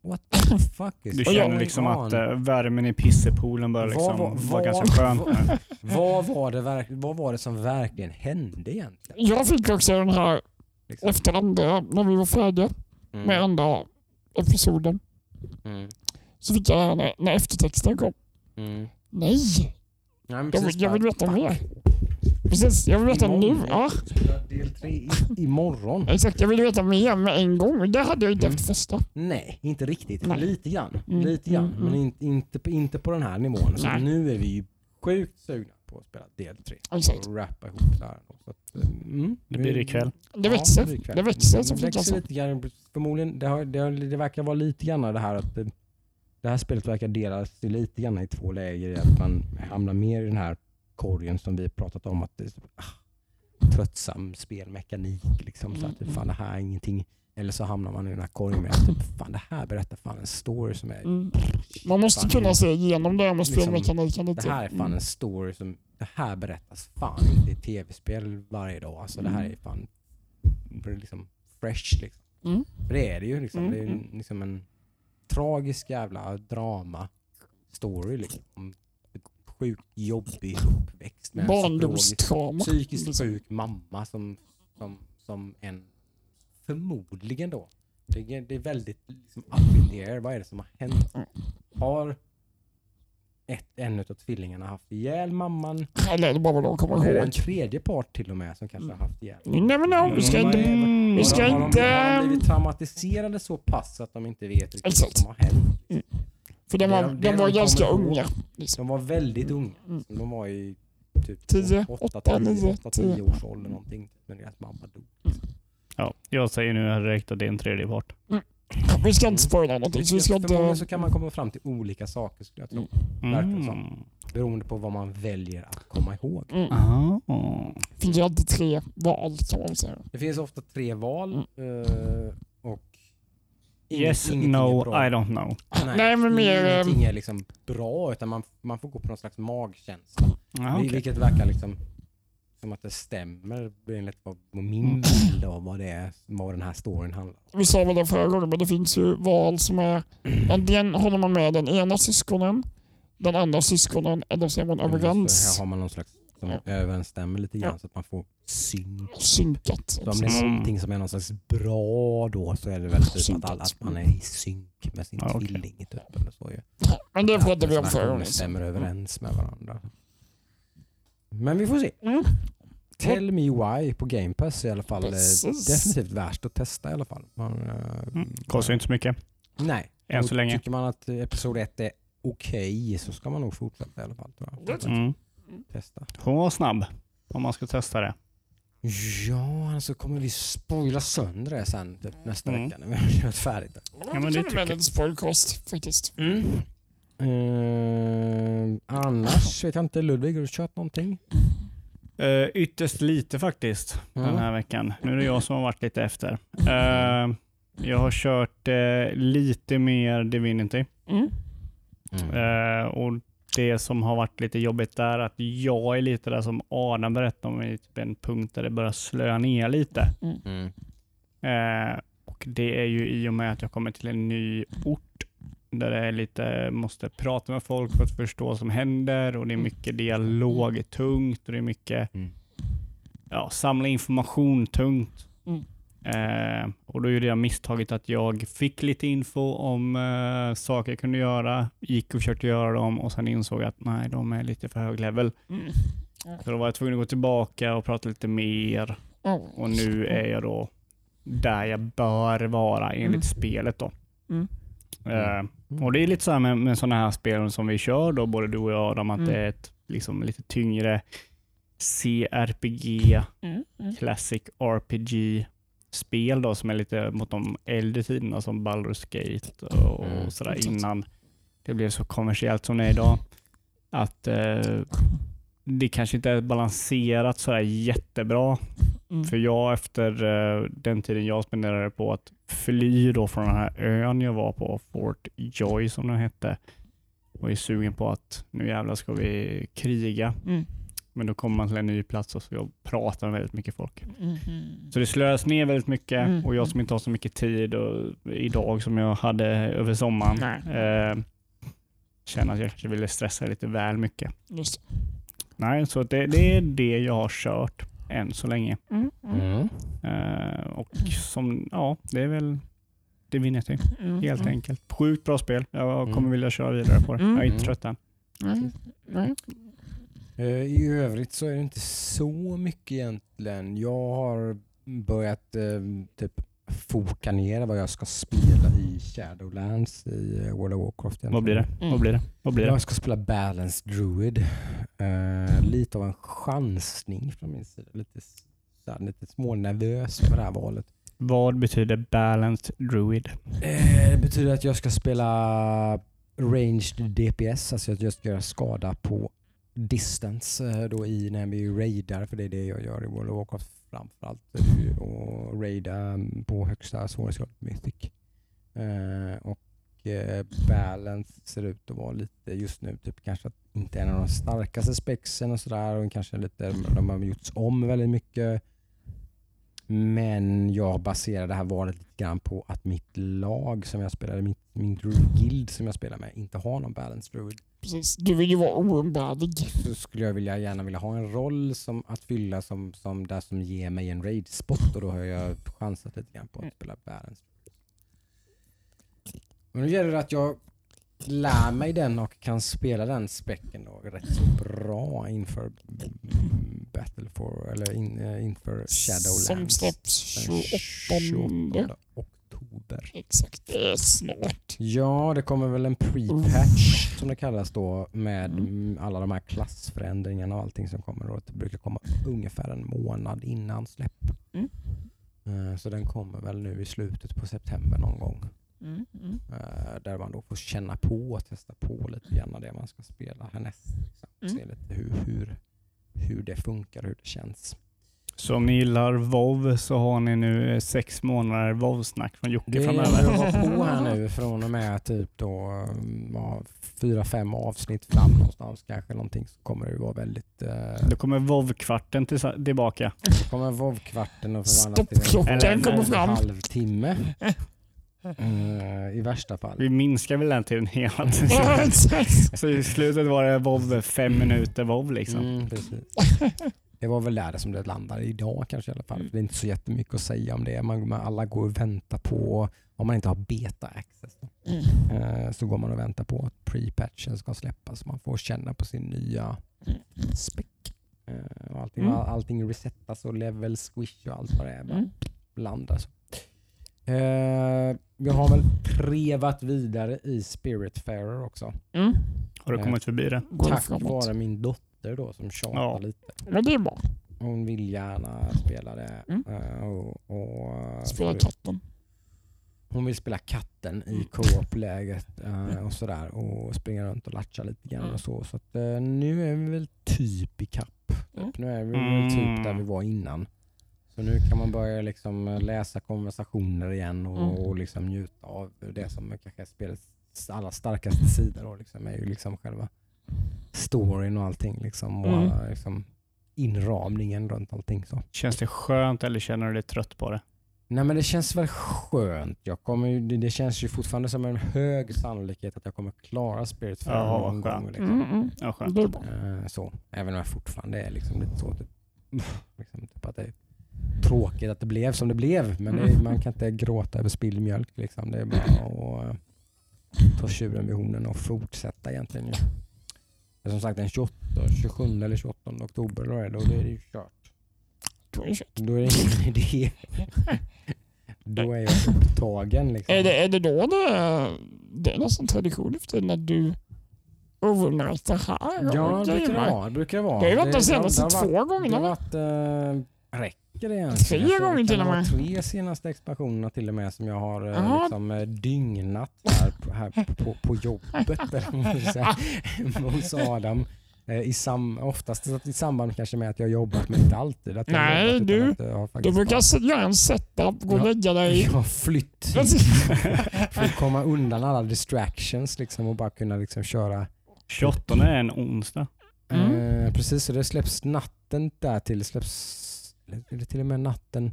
What the fuck is Du känner liksom att äh, värmen i pissepoolen börjar Vad liksom var- vara vad- ganska skön. vad- vad, var det verk, vad var det som verkligen hände egentligen? Jag fick också den här Liksom? efter andra, när vi var färdiga Mm. med andra episoden, Mm. så fick jag när, när eftertexten kom. Mm. Nej, Ja, men jag, precis, vill- jag vill veta mer. Precis, jag vill veta nu. Ja, Del tre i, imorgon. exakt, jag vill veta mer med en gång. Det hade jag inte Mm. efter första. Nej, inte riktigt. Nej. Lite grann. Mm, Lite grann. mm, Men mm. inte, inte, på, inte på den här nivån. Så nu är vi ju sjukt sugna på att spela del tre. Exakt. Och rappa ihop det här. Så att, mm, Det blir ikväll. Det Ja, växer. blir ikväll. Det växer Det som växer sa. lite grann. Förmodligen, det, har, det, har, det verkar vara lite grann det här att det, här spelet verkar delas lite grann i två läger. Att man hamnar mer i den här korgen som vi pratat om. att det, är ah, Tröttsam spelmekanik. Liksom, så att Mm. fan, det här är ingenting. Eller så hamnar man i den här korgen med att typ, fan, det här berättar fan en story som är... Mm. Man måste fan, kunna se igenom det här med Liksom, spelmekaniken lite. Det här är fan Mm. en story som, det här berättas fan inte i tv-spel varje dag. Alltså det här Mm. är fan liksom fresh liksom. Mm. För det är det ju liksom. Mm, Det är mm. liksom en tragisk jävla drama story liksom. Sjukt jobbig uppväxt med en psykologisk, Barndomstrauma. psykiskt sjuk mamma som, som, som en, förmodligen då, det är, det är väldigt liksom up in the air. Vad är det som har hänt? Mm. Har ett, en av tvillingarna haft ihjäl mamman? Eller det bara vad de kommer Eller en ihåg? tredje part till och med som kanske har haft ihjäl You never know. Vi ska Mm. inte... Mm. Vi ska har, de, inte- har de blivit traumatiserade så pass att de inte vet riktigt vad som har hänt? För de Det var, det är de var de ganska ihåg. unga. Liksom. De var väldigt unga. Mm. De var i typ Tio, 8, åtta, 10, nio, 8, tio. 10 års ålder någonting. Men deras mamma dog. Ja, jag säger nu här direkt att det är en tredje part. Vi ska inte spoila någonting. Så vi ska Förmodligen inte... så kan man komma fram till olika saker skulle jag tro. Verkligen så. Beroende på vad man väljer att komma ihåg. Mm. Ah. Det finns ju alltid tre val kan man säga. Det finns ofta tre val. Mm. eh, och Yes, no. I don't know. Nej, men mer, Ingenting är liksom bra utan man, man får gå på någon slags magkänsla. Ah, okej. Vilket verkar liksom som att det stämmer enligt vad vad min bild av vad det är, vad den här storyn handlar om. Vi sa väl det förra gången, men det finns ju val som är... Antingen håller man med den ena syskonen, den andra syskonen, eller så är man Så här överens. har man någon slags som Ja. överensstämmer lite grann Ja. så att man får synk. Synkat. Så om det är Mm. någonting som är någon slags bra då så är det väl typ att, alla, att man är i synk med sin Ja, tvilling. Typ, eller så ju. Men det pratade vi om förra gången. stämmer överens med varandra. Men vi får se. Mm. Tell Me Why på Game Pass är i alla fall eh, Precis. definitivt värt att testa i alla fall. Man, eh, Mm. Kostar inte så mycket. Nej. Än så länge. Tycker man att eh, episod 1 är okej så ska man nog fortsätta i alla fall. Mm. Testa. Hon var snabb om man ska testa det. Ja, alltså kommer vi spoila sönder det sen typ, nästa Mm. vecka när vi har kört färdigt. Ja, men det med jag. en spoilcast faktiskt. Eh, annars vet jag inte, Ludvig har du kört någonting? Uh, ytterst lite faktiskt den Ja. här veckan. Nu är det jag som har varit lite efter. Eh, jag har kört eh, lite mer Divinity. Mm. Eh, och Det som har varit lite jobbigt där är att jag är lite där som Adam berättade om i typ en punkt där det börjar slöa ner lite. Mm. Eh, och Det är ju i och med att jag kommer till en ny ort där det är lite, måste prata med folk för att förstå vad som händer och det är mycket dialog, tungt och det är mycket Mm. ja, samla information, tungt. Mm. Eh, och då gjorde jag misstaget att jag fick lite info om eh, saker jag kunde göra, gick och försökte göra dem och sen insåg jag att nej, de är lite för hög level. Mm. Så då var jag tvungen att gå tillbaka och prata lite mer Ja. och nu är jag då där jag bör vara enligt Mm. spelet. då. Mm. Eh, och Det är lite så här med, med sådana här spel som vi kör, då, både du och jag Adam, att Mm. det är ett liksom lite tyngre CRPG, Mm. Mm. Classic RPG-spel då som är lite mot de äldre tiderna som Baldur's Gate och Mm. sådär innan det blev så kommersiellt som det är idag. Att eh, det kanske inte är balanserat sådär jättebra. Mm. För jag efter eh, den tiden jag spenderade på att fly då från den här ön jag var på, Fort Joy som den hette, var ju sugen på att nu jävlar ska vi kriga. Mm. Men då kommer man till en ny plats och så pratar med väldigt mycket folk. Mm. Så det slös ner väldigt mycket Mm. och jag som inte har så mycket tid och, idag som jag hade över sommaren eh, känner att jag kanske ville stressa lite väl mycket. Just Nej, så det, det är det jag har kört än så länge. Mm. Mm. Eh, och som, ja, det är väl det vinner jag till. Mm. Helt Mm. enkelt. Sjukt bra spel. Jag kommer Mm. vilja köra vidare på det. Mm. Jag är inte trött än. Eh, I övrigt så är det inte så mycket egentligen. Jag har börjat eh, typ foka ner vad jag ska spela i Shadowlands i eh, World of Warcraft. Vad blir det? Mm. Vad blir det? Vad blir det? Jag ska spela Balanced Druid. Eh, lite av en chansning från min sida. Lite, så här, lite smånervös med det här valet. Vad betyder balanced druid? Eh, det betyder att jag ska spela ranged DPS, alltså att jag ska göra skada på distance då i när vi raidar, för det är det jag gör i World of Warcraft framförallt. Att raida mm, på högsta svårighetsgrad mythic. Eh, och eh, balance ser ut att vara lite just nu, typ kanske att inte en av de starkaste spexen och sådär och kanske lite, de har gjorts om väldigt mycket. Men jag baserar det här valet lite grann på att mitt lag som jag spelar, mitt, min druid guild som jag spelar med, inte har någon balance druid. Precis. Du vill ju vara oumbärlig. Så skulle jag vilja, gärna vilja ha en roll som, att fylla som, som där som ger mig en raid spot och då har jag chansat lite grann på att spela balance. Men nu gäller det att jag lär mig den och kan spela den späcken då rätt så bra inför Battle for, eller in, eh, inför Shadowlands. Som släpps den 28. oktober. Exakt, det är snart. Ja, det kommer väl en pre-patch som det kallas då med Mm. mm, alla de här klassförändringarna och allting som kommer. Då. Det brukar komma ungefär en månad innan släpp. Mm. Eh, Så den kommer väl nu i slutet på september någon gång. Mm. Mm. Eh, Där man då får känna på och testa på lite grann det man ska spela härnäst. liksom. Mm. Se lite hur, hur, hur det funkar, hur det känns. Så om ni gillar WoW så har ni nu eh, sex månader WoW-snack från Jocke Det är framöver. jag var på här nu från och med typ då mm, ja, fyra, fem avsnitt fram någonstans kanske någonting så kommer det vara väldigt... Eh, Då kommer WoW-kvarten till- tillbaka. då kommer vov-kvarten att förvandlas till en kommer en fram. halvtimme. Eh, I värsta fall. Vi minskar väl den tiden hela tiden. Så i slutet var det WoW fem minuter WoW liksom. Mm, precis. Det var väl där som det landade idag kanske i alla fall. För det är inte så jättemycket att säga om det. Man, man, alla går och väntar på, om man inte har beta access, Mm. eh, så går man och väntar på att pre-patchen ska släppas. Man får känna på sin nya spec. Eh, och allting, Mm. allting resetas och level squish och allt vad det är. Bara Mm. landar så. Eh, vi har väl trevat vidare i Spiritfarer också. Mm. Har du kommit förbi det? Tack vare min dotter då som tjatar Ja. lite. Men det är bra. Hon vill gärna spela det. Mm. eh, och, och, Spela så- katten. Hon vill spela katten i Mm. co-op-läget eh, och sådär och springa runt och latcha lite grann Mm. och så. Så att, eh, nu är vi väl typ i kapp. Mm. Nu är vi väl typ där Mm. vi var innan. Så nu kan man börja liksom eh, läsa konversationer igen och, Mm. och liksom njuta av det som är kanske är spelets allra starkaste sida då, liksom, är ju liksom själva storyn och allting. Liksom, och Mm. alla, liksom, inramningen runt allting. Så. Känns det skönt eller känner du dig trött på det? Nej men det känns väl skönt. Jag kommer, ju- det, det känns ju fortfarande som en hög sannolikhet att jag kommer klara Spirit Fair Ja, någon skönt. gång. Liksom. Mm, mm. Ja, skönt. Det är bra. Eh, så. Även om jag fortfarande är liksom lite så typ, liksom, typ att det är tråkigt att det blev som det blev. Men det, Mm. man kan inte gråta över spilld mjölk. Liksom. Det är bara att eh, ta tjuren vid hornen och fortsätta egentligen. Men som sagt den 28, 27 eller 28 oktober då är det, då är det ju kört. Då är det kört. Då är det ingen idé. Då är jag upptagen. Liksom. Är det, är det då det det är nästan tradition efter när du overnighta här. Ja, det brukar det vara. Det brukar vara. Det har ju varit de senaste två gångerna, Det har va? varit... Eh, räcker det ens? Tre gånger till och med. Tre senaste expansionerna till och med som jag har eh, Jaha. liksom, eh, dygnat här, på- här på, på jobbet. hos Adam. Eh, I sam, oftast i samband kanske med att jag har jobbat, men inte alltid. Att Nej, jobbat, du- att Du brukar göra en setup, gå och lägga dig. jag har flytt för att komma undan alla distractions liksom, och bara kunna liksom, köra 28 är en onsdag. Mm. Eh, precis, så det släpps natten där till. Släpps det till och med natten.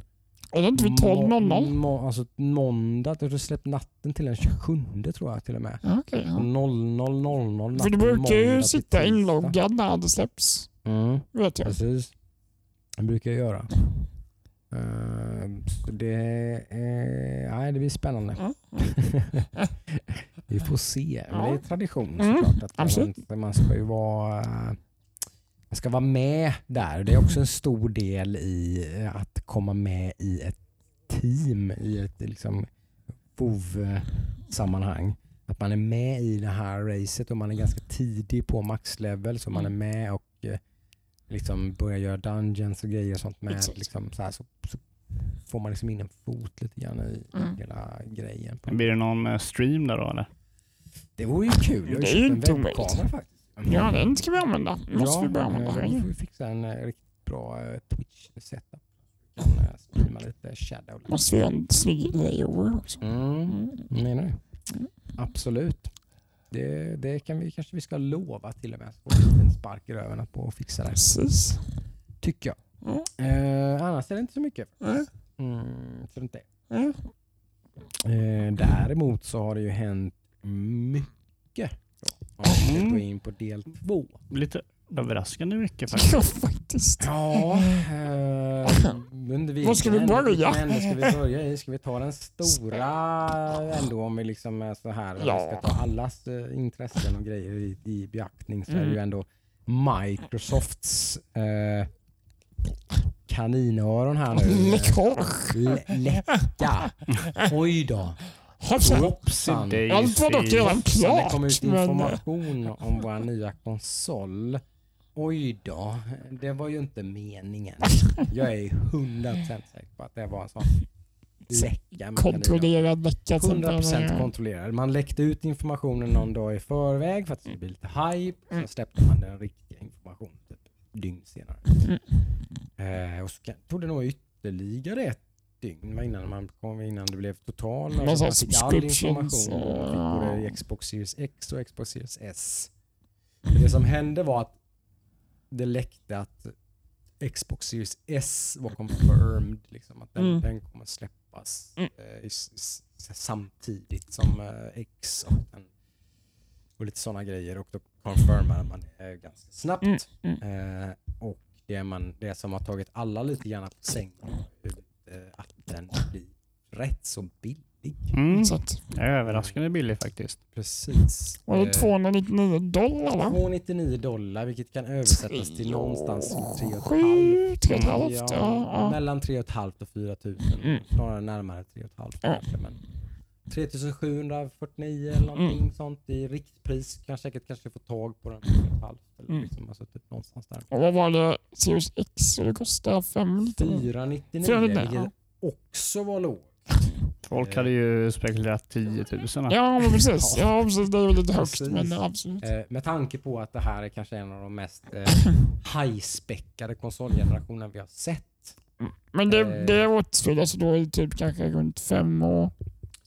Är det inte vid 12.00? Må, alltså måndag. Det släppt natten till den 27 tror jag till och med. Okej, ja. 00.00 För du brukar ju sitta inloggad när det släpps. Mm, Vet jag. precis. Det brukar jag göra. Så det, eh, nej, det blir spännande. Ja. Vi får se. Men det är tradition Mm, såklart. Att absolut. man, man ska ju vara eh, man ska vara med där. Det är också en stor del i eh, att komma med i ett team i ett liksom WoW-sammanhang. Att man är med i det här racet och man är ganska tidig på maxlevel så man är med och eh, liksom börjar göra dungeons och grejer och sånt med. Liksom så, här, så, så får man liksom in en fot lite grann i Mm. hela grejen. Blir det någon eh, stream där då eller? Det vore ju kul. Jag har Det ju är ju köpt en webbkamera faktiskt. Ja, den ska vi använda. måste vi börja eh, använda. vi får ju fixa en eh, riktigt bra eh, Twitch-setup. Kan eh, streama lite Shadow. Måste vi ha en snygg layover också. Mm, Mm. menar du? Mm. Absolut. Det, det kan vi, kanske vi ska lova till och med. Vi en spark i röven på att fixa det. Precis. Tycker jag. Ja. Eh, annars är det inte så mycket. Ja. Mm, så inte. Ja. Eh, däremot så har det ju hänt mycket. Ska Mm. gå in på del två. Lite överraskande mycket faktiskt. Ja, faktiskt. Ja, eh, Var ska vi börja? ände ska vi börja i? Ska vi ta den stora ändå om vi liksom är så här, om vi Ja. ska ta allas eh, intressen och grejer i, i beaktning så är det ju Mm. ändå Microsofts eh, kaninöron här nu. Läcka. Oj då. Hoppsan. Hoppsan. Allt var dock redan Så det klart. kom ut Men, information om vår nya konsol. Oj då, det var ju inte meningen. Jag är 100% säker på att det var en sån läcka. kontrollerad läcka. kaniner. till 100% exempel. kontrollerad. Man läckte ut informationen någon dag i förväg för att det skulle bli lite hype. Sen Mm. släppte man den riktiga informationen typ dygn senare. Mm. Eh, och så tog det nog ytterligare ett dygn innan, man kom, innan det blev total. Men Alltså man fick all information. Man fick både Xbox Series X och Xbox Series S. Det som hände var att det läckte att Xbox Series S var confirmed. Liksom, att den, Mm. den kommer släppas Mm. eh, samtidigt som eh, X och, den, och lite sådana grejer. Och då confirmade man det ganska snabbt. Mm, mm. Eh, och det, man, det som har tagit alla lite grann på sängen att den blir rätt så billig. Mm. Så att, Jag är överraskande billig faktiskt. Precis. var det Eh, 299 dollar va? 299 dollar vilket kan översättas till någonstans 3 Sju, tre och ett halvt. Ja, Ja. Mellan 3 500 och 4 000. Mm. Snarare närmare 3 500 Ja. kanske. Men 3749 eller någonting Mm. sånt i riktpris. Kan säkert kanske få tag på den 3 500 eller Mm. liksom, alltså typ någonstans där. Och vad var det? Series X? Det kostar 599. 499 499, vilket också var lågt. Folk hade ju spekulerat 10 000. Ja, men precis. Ja, precis. Det är väl lite högt, Precis. men absolut. Eh, med tanke på att det här är kanske en av de mest eh, high-späckade konsolgenerationer vi har sett. Men det, eh, det återspeglar sig då i typ kanske runt fem och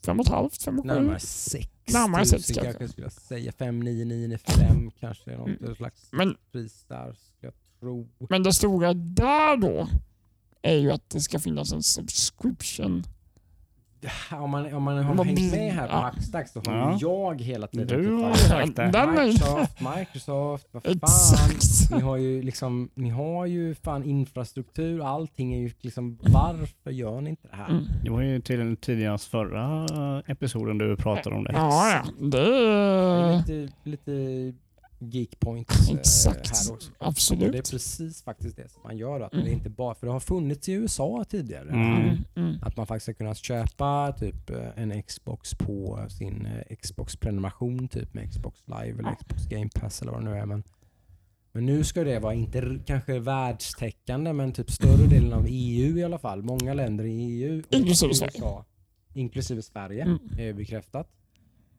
fem och ett halvt, fem och sju. Närmare 6 Närmare sex kanske. kanske. jag skulle jag säga. 5995 kanske. Något Mm. slags Men, pris där skulle jag tro. men det stora där då är ju att det ska finnas en subscription. Om man, om man har hängt med här på ja. Hackstacks då har Ja. jag hela tiden Du typ har sagt det. Microsoft, Microsoft, vad fan. Exakt. Ni har ju liksom, ni har ju fan infrastruktur, allting är ju liksom, varför gör ni inte det här? Mm. Det var ju till tidigare förra episoden du pratade om det. Ja, ja. Det lite, lite Geekpoints eh, Exakt. här också. Absolut. Och det är precis faktiskt det som man gör. Att det är inte bara, för det har funnits i USA tidigare. Mm. Mm, mm. Att man faktiskt har kunnat köpa typ eh, en Xbox på sin eh, Xbox-prenumeration typ med Xbox Live eller Xbox Game Pass eller vad det nu är. Men, men nu ska det vara inte kanske världstäckande men typ större delen av EU i alla fall. Många länder i EU. Inklusive USA, Sverige. Inklusive Sverige Mm. är bekräftat.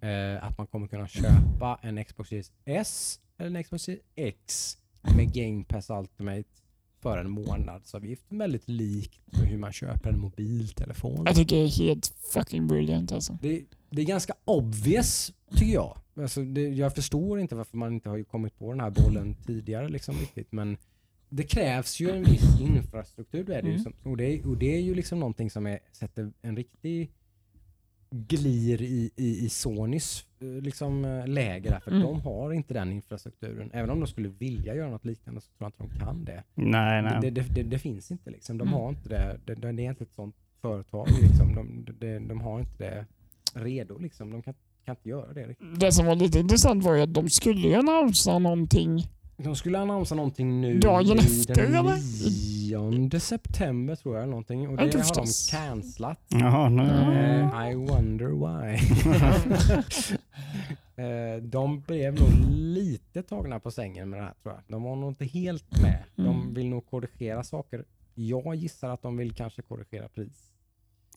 Eh, att man kommer kunna köpa en Xbox Series S eller en Xbox Series X med Game Pass Ultimate för en månadsavgift. Väldigt likt hur man köper en mobiltelefon. Jag tycker det är helt fucking brilliant alltså. Det, det är ganska obvious tycker jag. Alltså det, jag förstår inte varför man inte har kommit på den här bollen tidigare liksom riktigt. Men det krävs ju en viss infrastruktur. Är det ju Mm. som, och, det, och det är ju liksom någonting som är, sätter en riktig glir i, i, i Sonys eh, liksom, eh, läge där. För Mm. de har inte den infrastrukturen. Även om de skulle vilja göra något liknande så tror jag inte de kan det. Nej, nej. Det, det, det, det finns inte liksom. De Mm. har inte det. Det, det, det är inte ett sånt företag liksom. De, de, de har inte det redo liksom. De kan, kan inte göra det riktigt. Det som var lite intressant var ju att de skulle ju annonsera någonting. De skulle annonsera någonting nu Dagen efter, den eller? 9 september tror jag. Någonting. Och det inte har de cancelat. Jaha, nu. Mm. Eh, I wonder why. Eh, de blev nog lite tagna på sängen med det här tror jag. De var nog inte helt med. De Mm. vill nog korrigera saker. Jag gissar att de vill kanske korrigera pris.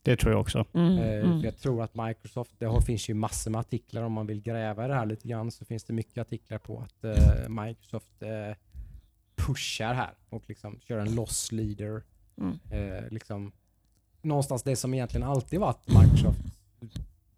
Det tror jag också. Mm, Eh, mm. Jag tror att Microsoft, det har, finns ju massor med artiklar om man vill gräva det här lite grann så finns det mycket artiklar på att eh, Microsoft eh, pushar här och liksom kör en loss leader. Mm. Eh, liksom, någonstans det som egentligen alltid varit Microsoft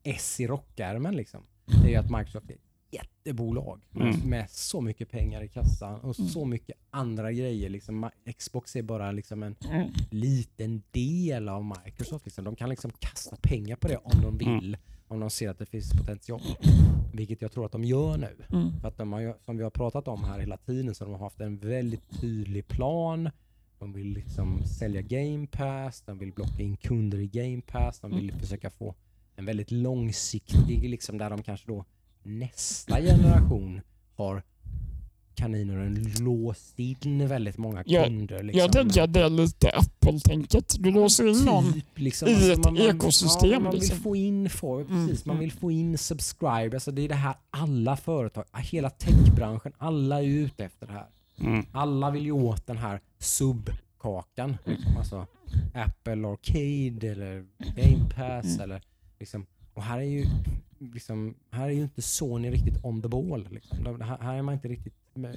S i rockärmen liksom. Det är ju att Microsoft är jättebolag Mm. med så mycket pengar i kassan och Mm. så mycket andra grejer. Liksom, Xbox är bara liksom en Mm. liten del av Microsoft. Liksom. De kan liksom kasta pengar på det om de vill. Om de ser att det finns potential. Vilket jag tror att de gör nu. Mm. För att de har, som vi har pratat om här hela tiden så de har haft en väldigt tydlig plan. De vill liksom sälja Game Pass, de vill blocka in kunder i Game Pass, de vill försöka få en väldigt långsiktig, liksom där de kanske då nästa generation har kaninöron låst in väldigt många Ja, kunder. Liksom. Jag tänker att det är lite Apple-tänket. Du låser in någon. Typ, liksom, i ett man, ekosystem, Ja, man vill liksom. få in folk, Mm, precis. Man mm. vill få in subscribers. Alltså det är det här alla företag, hela techbranschen, alla är ute efter det här. Mm. Alla vill ju åt den här subkakan. Liksom. Alltså Apple Arcade eller Game Pass. Mm. Eller, liksom. Och här är ju liksom, här är ju inte Sony riktigt on the ball. Liksom. Här, här är man inte riktigt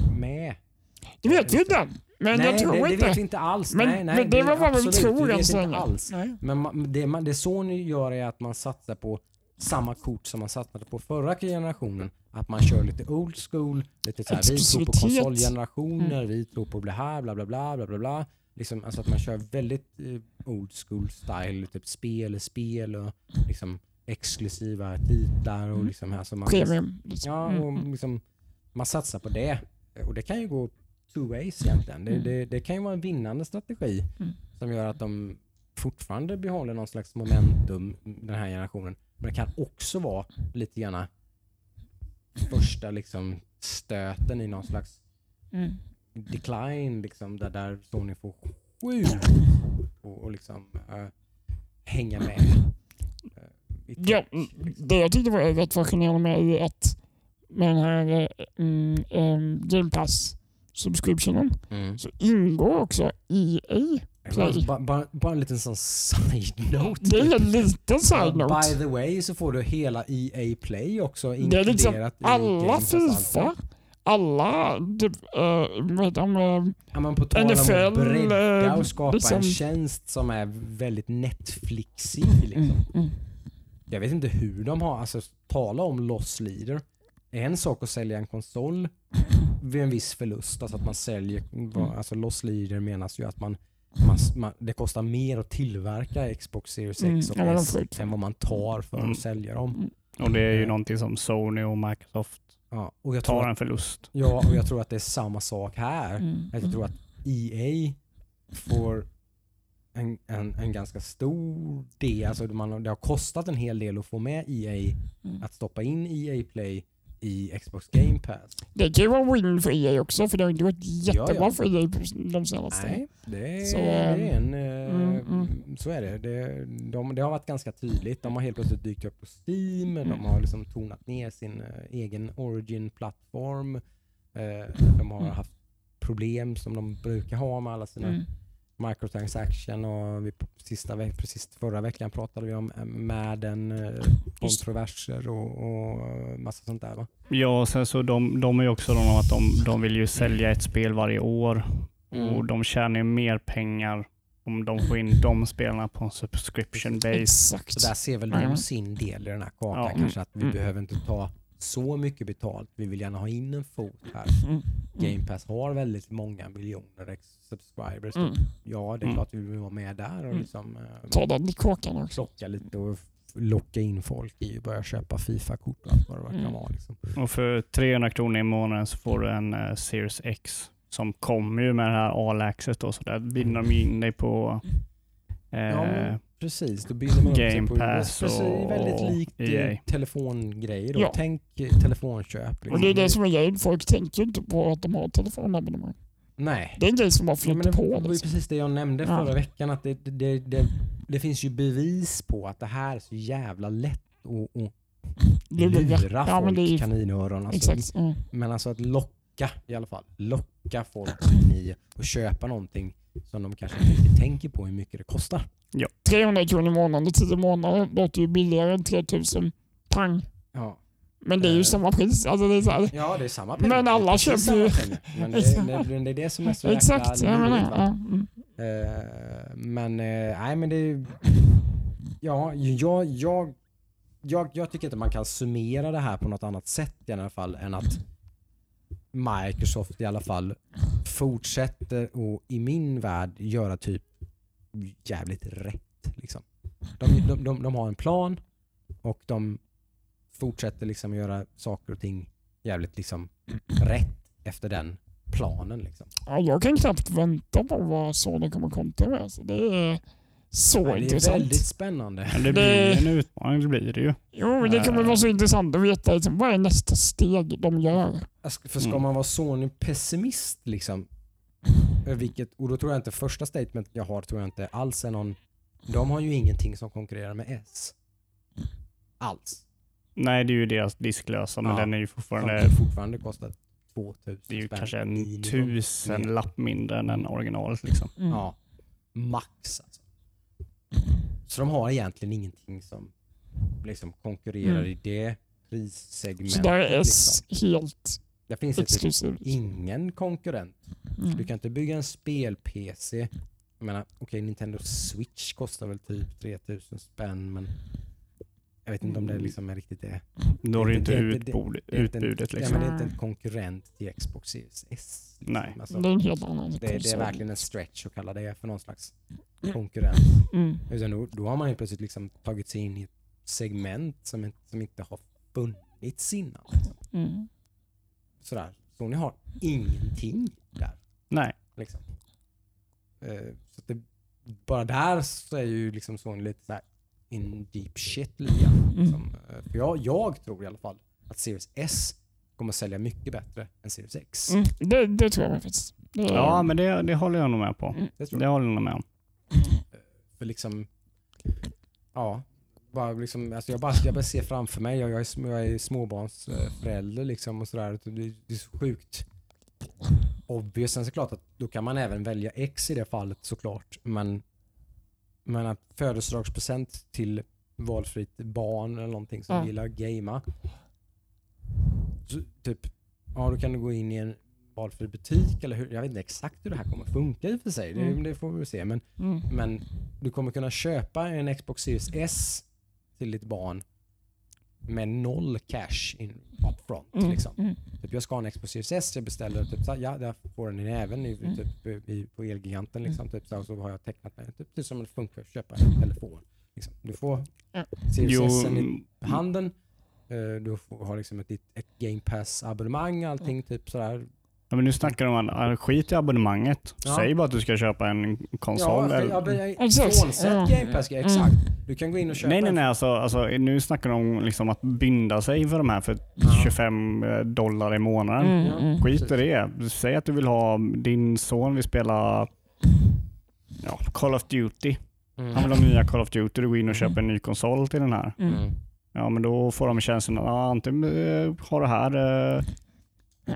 med-. Det vet vi inte. Men nej, jag tror det, det inte. vet vi inte alls. Men, nej, nej, men det var vad vi tror än så länge. Men man, det, man, det Sony gör är att man satsar på samma kort som man satsade på förra generationen. Att man kör lite old school, lite så här, vi tror på konsolgenerationer, vi tror på det här, bla bla bla, bla bla bla. Liksom, alltså att man kör väldigt eh, old school style, typ spel, spel och liksom exklusiva titlar och Mm. liksom här som man Premium. Liksom. Ja, Mm, och mm. liksom, man satsar på det. Och det kan ju gå two ways egentligen. Det, det, det kan ju vara en vinnande strategi som gör att de fortfarande behåller någon slags momentum den här generationen. Men det kan också vara lite grann första liksom stöten i någon slags Mm. decline liksom, där, där Sony får sjukt och, och liksom äh, hänga med. Ja, tech, liksom. det jag tyckte var rätt fascinerande med är att med den här eh, mm, em, Game Pass subscriptionen Mm. så ingår också EA. Play. Bara, bara, bara en liten sån side-note. Det är en liten side-note. By the way så får du hela EA Play också Det är liksom inkluderat alla Fifa, Ultimate. alla typ, uh, vad heter de, eh, Ja, men på tal om att bredda eh, och skapa liksom- en tjänst som är väldigt Netflixig. Liksom. mm, mm. Jag vet inte hur de har, alltså tala om loss leader. En sak att sälja en konsol vid en viss förlust, alltså att man säljer, alltså loss leader menas ju att man, man, man det kostar mer att tillverka Xbox Series Mm, X och S ut. än vad man tar för Mm. att sälja dem. Och det är ju Eh. någonting som Sony och Microsoft Ja, och jag tar att, en förlust. ja, och jag tror att det är samma sak här. Mm, jag tror att EA får en, en, en ganska stor del, alltså man, det har kostat en hel del att få med EA, Mm. att stoppa in EA Play i, Xbox Game Pass. Det kan ju vara win för EA också för det har inte gått jättebra Ja, ja. för EA de senaste. Nej, det Så, det är ehm, en... eh, mm, mm. Så är det. Det, de, det har varit ganska tydligt. De har helt plötsligt dykt upp på Steam. De Mm. har liksom tonat ner sin eh, egen Origin-plattform. Eh, de har Mm. haft problem som de brukar ha med alla sina Mm. Microtransaction och vi, sista precis förra veckan pratade vi om eh, Madden, eh, kontroverser och, och massa sånt där va? Ja, sen så de, de är ju också de att de, de vill ju sälja ett spel varje år Mm. och de tjänar ju mer pengar om de får in de spelarna på en subscription base. Exakt. Så där ser väl Mm. de sin del i den här kakan Ja. kanske att vi Mm. behöver inte ta så mycket betalt. Vi vill gärna ha in en fot här. Mm. Game Pass har väldigt många miljoner subscribers. Mm. Ja, det är Mm. klart vi vill vara med där och Mm. liksom eh, Ta den i kåkan också. plocka lite och locka in folk i och börja köpa Fifa-kort och allt vad det kan Mm. vara. Liksom. Och för 300 kronor i månaden så får du en eh, Series X som kommer ju med det här All Access då, så där binder de in dig på eh, Ja, men Precis, då binder man upp sig Game på Pass precis, och väldigt likt eh, EA. telefongrejer. Då. Ja. Tänk eh, telefonköp. Och Liksom. det är det som är grejen. Folk tänker inte på att de har telefonabonnemang. Nej. Det är en grej som har Ja, men flyttat det på. var ju Liksom. precis det jag nämnde Ja. förra veckan. Att det, det, det, det finns ju bevis på att det här är så jävla lätt att, att Lura. Ja, men folk det är kaninöron. Alltså, Exakt. Mm. Men alltså att locka i alla fall. Locka folk in i att köpa någonting som de kanske inte tänker på hur mycket det kostar. 300 kronor i månaden i 10 månader låter ju billigare än 3000 pang. Ja, Men det är ju Eh. samma pris. Alltså det är så här. ja det är samma pengar. Men alla är köper ju-. Men det, är- det, det är det som är så jäkla Exakt. Jag menar, ja. mm. Eh, men eh, nej men det Ja, jag, jag, jag, jag tycker inte man kan summera det här på något annat sätt i alla fall än att Microsoft i alla fall fortsätter och i min värld göra typ jävligt rätt. Liksom. De, de, de, de har en plan och de fortsätter liksom göra saker och ting jävligt liksom rätt efter den planen. Liksom. Ja, jag kan knappt vänta på vad Sony kommer kontra med. Alltså, det är så Nej, det är intressant. väldigt spännande. Men det blir ju en utmaning, det blir det ju. Jo, men det kommer vara så intressant att veta liksom, vad är nästa steg de gör. Alltså, För ska Mm. man vara Sony pessimist liksom, eh, vilket, och då tror jag inte första statement jag har tror jag inte alls är någon, de har ju ingenting som konkurrerar med S. Alls. Nej, det är ju deras disklösa, men Ja. den är ju Som fortfarande, fortfarande kostar 2000 det är ju spänn kanske en minimum. tusen Mer. lapp mindre än en originalet liksom. Mm. Ja. Max alltså. Så de har egentligen ingenting som liksom konkurrerar Mm. i det prissegmentet. Så där är S liksom. helt Det finns typ exklusivt. ingen konkurrent Mm. Du kan inte bygga en spel-PC. Jag menar, okej Nintendo Switch kostar väl typ 3000 spänn men jag vet inte om det liksom är riktigt det. Ju inte inte utbudet Ja, liksom. men det är inte en konkurrent till Xbox Series S. Liksom. Nej. Alltså, Det är en helt annan det, det är verkligen en stretch att kalla det för någon slags konkurrent. Mm. Utan då, då har man ju plötsligt liksom tagit sig in i ett segment som, inte- som inte har funnits innan. Mm. Sådär. Sony har ingenting där. Nej. Liksom. Eh, så att det, bara där så är ju liksom Sony lite såhär in deep shit lite grann. Mm. Liksom. Eh, För jag, jag tror i alla fall att Series S kommer sälja mycket bättre än Series X. Mm. Det, det tror jag faktiskt. Det är, Ja, men det, det håller jag nog med på. Mm. Det tror Det håller jag nog med om. För liksom, ja, bara liksom, alltså jag, bara, jag bara ser framför mig, jag, jag, är, jag är småbarnsförälder liksom och sådär. Det, det är så sjukt obvious. Sen så klart att då kan man även välja X i det fallet såklart. Men, men att födelsedagspresent till valfritt barn eller någonting som Ja. gillar gamea. Så, typ, ja då kan du gå in i en valfri butik eller hur, jag vet inte exakt hur det här kommer funka i och för sig. Det, Mm. det får vi se. Men Mm. men du kommer kunna köpa en Xbox Series S till ditt barn med noll cash in upfront. Mm. Liksom. Mm. Typ jag ska ha en Series S, jag beställer typ så ja, jag får den i näven i, Mm. typ, i, på Elgiganten. Liksom, typ, så, och så har jag tecknat mig. Typ, det är som det funkar att köpa en telefon. Liksom. Du får Ja. Series Jo, S i handen, eh, du får, har liksom ett, ett Game Pass abonnemang, allting typ sådär. Ja, men nu snackar de om att skit i abonnemanget. Ja. Säg bara att du ska köpa en konsol. Ja, eller... ja, frånsett Ja. Game Pass, exakt. Du kan gå in och köpa Nej, nej, nej. Alltså, alltså, nu snackar de om liksom att binda sig för de här för Ja. 25 dollar i månaden. Mm, mm. Skit i det. Säg att du vill ha, din son vill spela ja, Call of Duty. Mm. Han vill ha nya Call of Duty. Du går in och köper en ny konsol till den här. Mm. Mm. Ja, men då får de känslan att ah, antingen eh, har du här eh,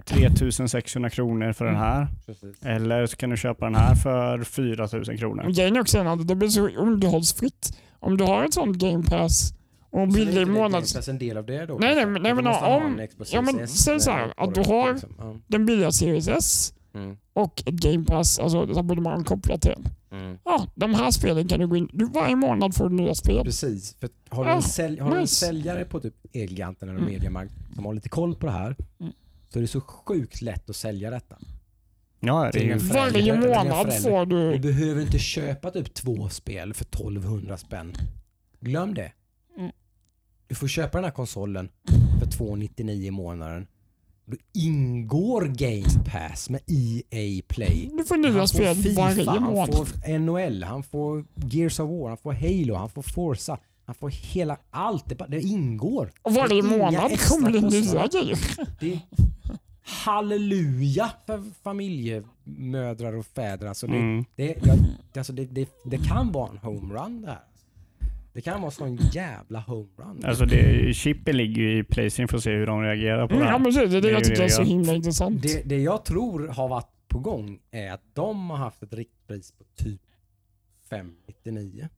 3600 kronor för den här. Precis. Eller så kan du köpa den här för 4000 kronor. Men Grejen är också att det blir så underhållsfritt. Om du har ett sånt game pass och är billig inte det Game månads... Pass en del av det då? Nej, nej, men- nej, men om- en ja, men säg så här, att du har- liksom. Ja. Den billiga Series S Mm. och ett game pass, alltså ett abonnemang kopplat till den. Mm. Ja, de här spelen kan du gå in... Du, varje månad får du nya spel. Precis. För har, du en Ja, sälj, har du en säljare på typ Elgiganten eller Mm. Mediamarkt som har lite koll på det här Mm. Så är det så sjukt lätt att sälja detta. Ja, det är ju... Varje månad får Du du... behöver inte köpa typ två spel för 1200 spänn. Glöm det. Mm. Du får köpa den här konsolen för 299 i månaden. Då ingår Game Pass med EA Play. Du får Han nya får spel FIFA, varje han månad. får NHL, han får Gears of War, han får Halo, han får Forza. Han får hela allt. Det, bara, det ingår. Och varje månad kommer det nya grejer. Halleluja för familjemödrar och fäder. Alltså det, Mm. det, jag, alltså det, det, det kan vara en homerun det här. Det kan vara sån jävla homerun. Alltså det, chippen ligger ju i Playstation för att se hur de reagerar på Mm, det ja, här. men det är det Det jag tycker det är så jag- himla intressant. Det, det jag tror har varit på gång är att de har haft ett riktpris på typ 599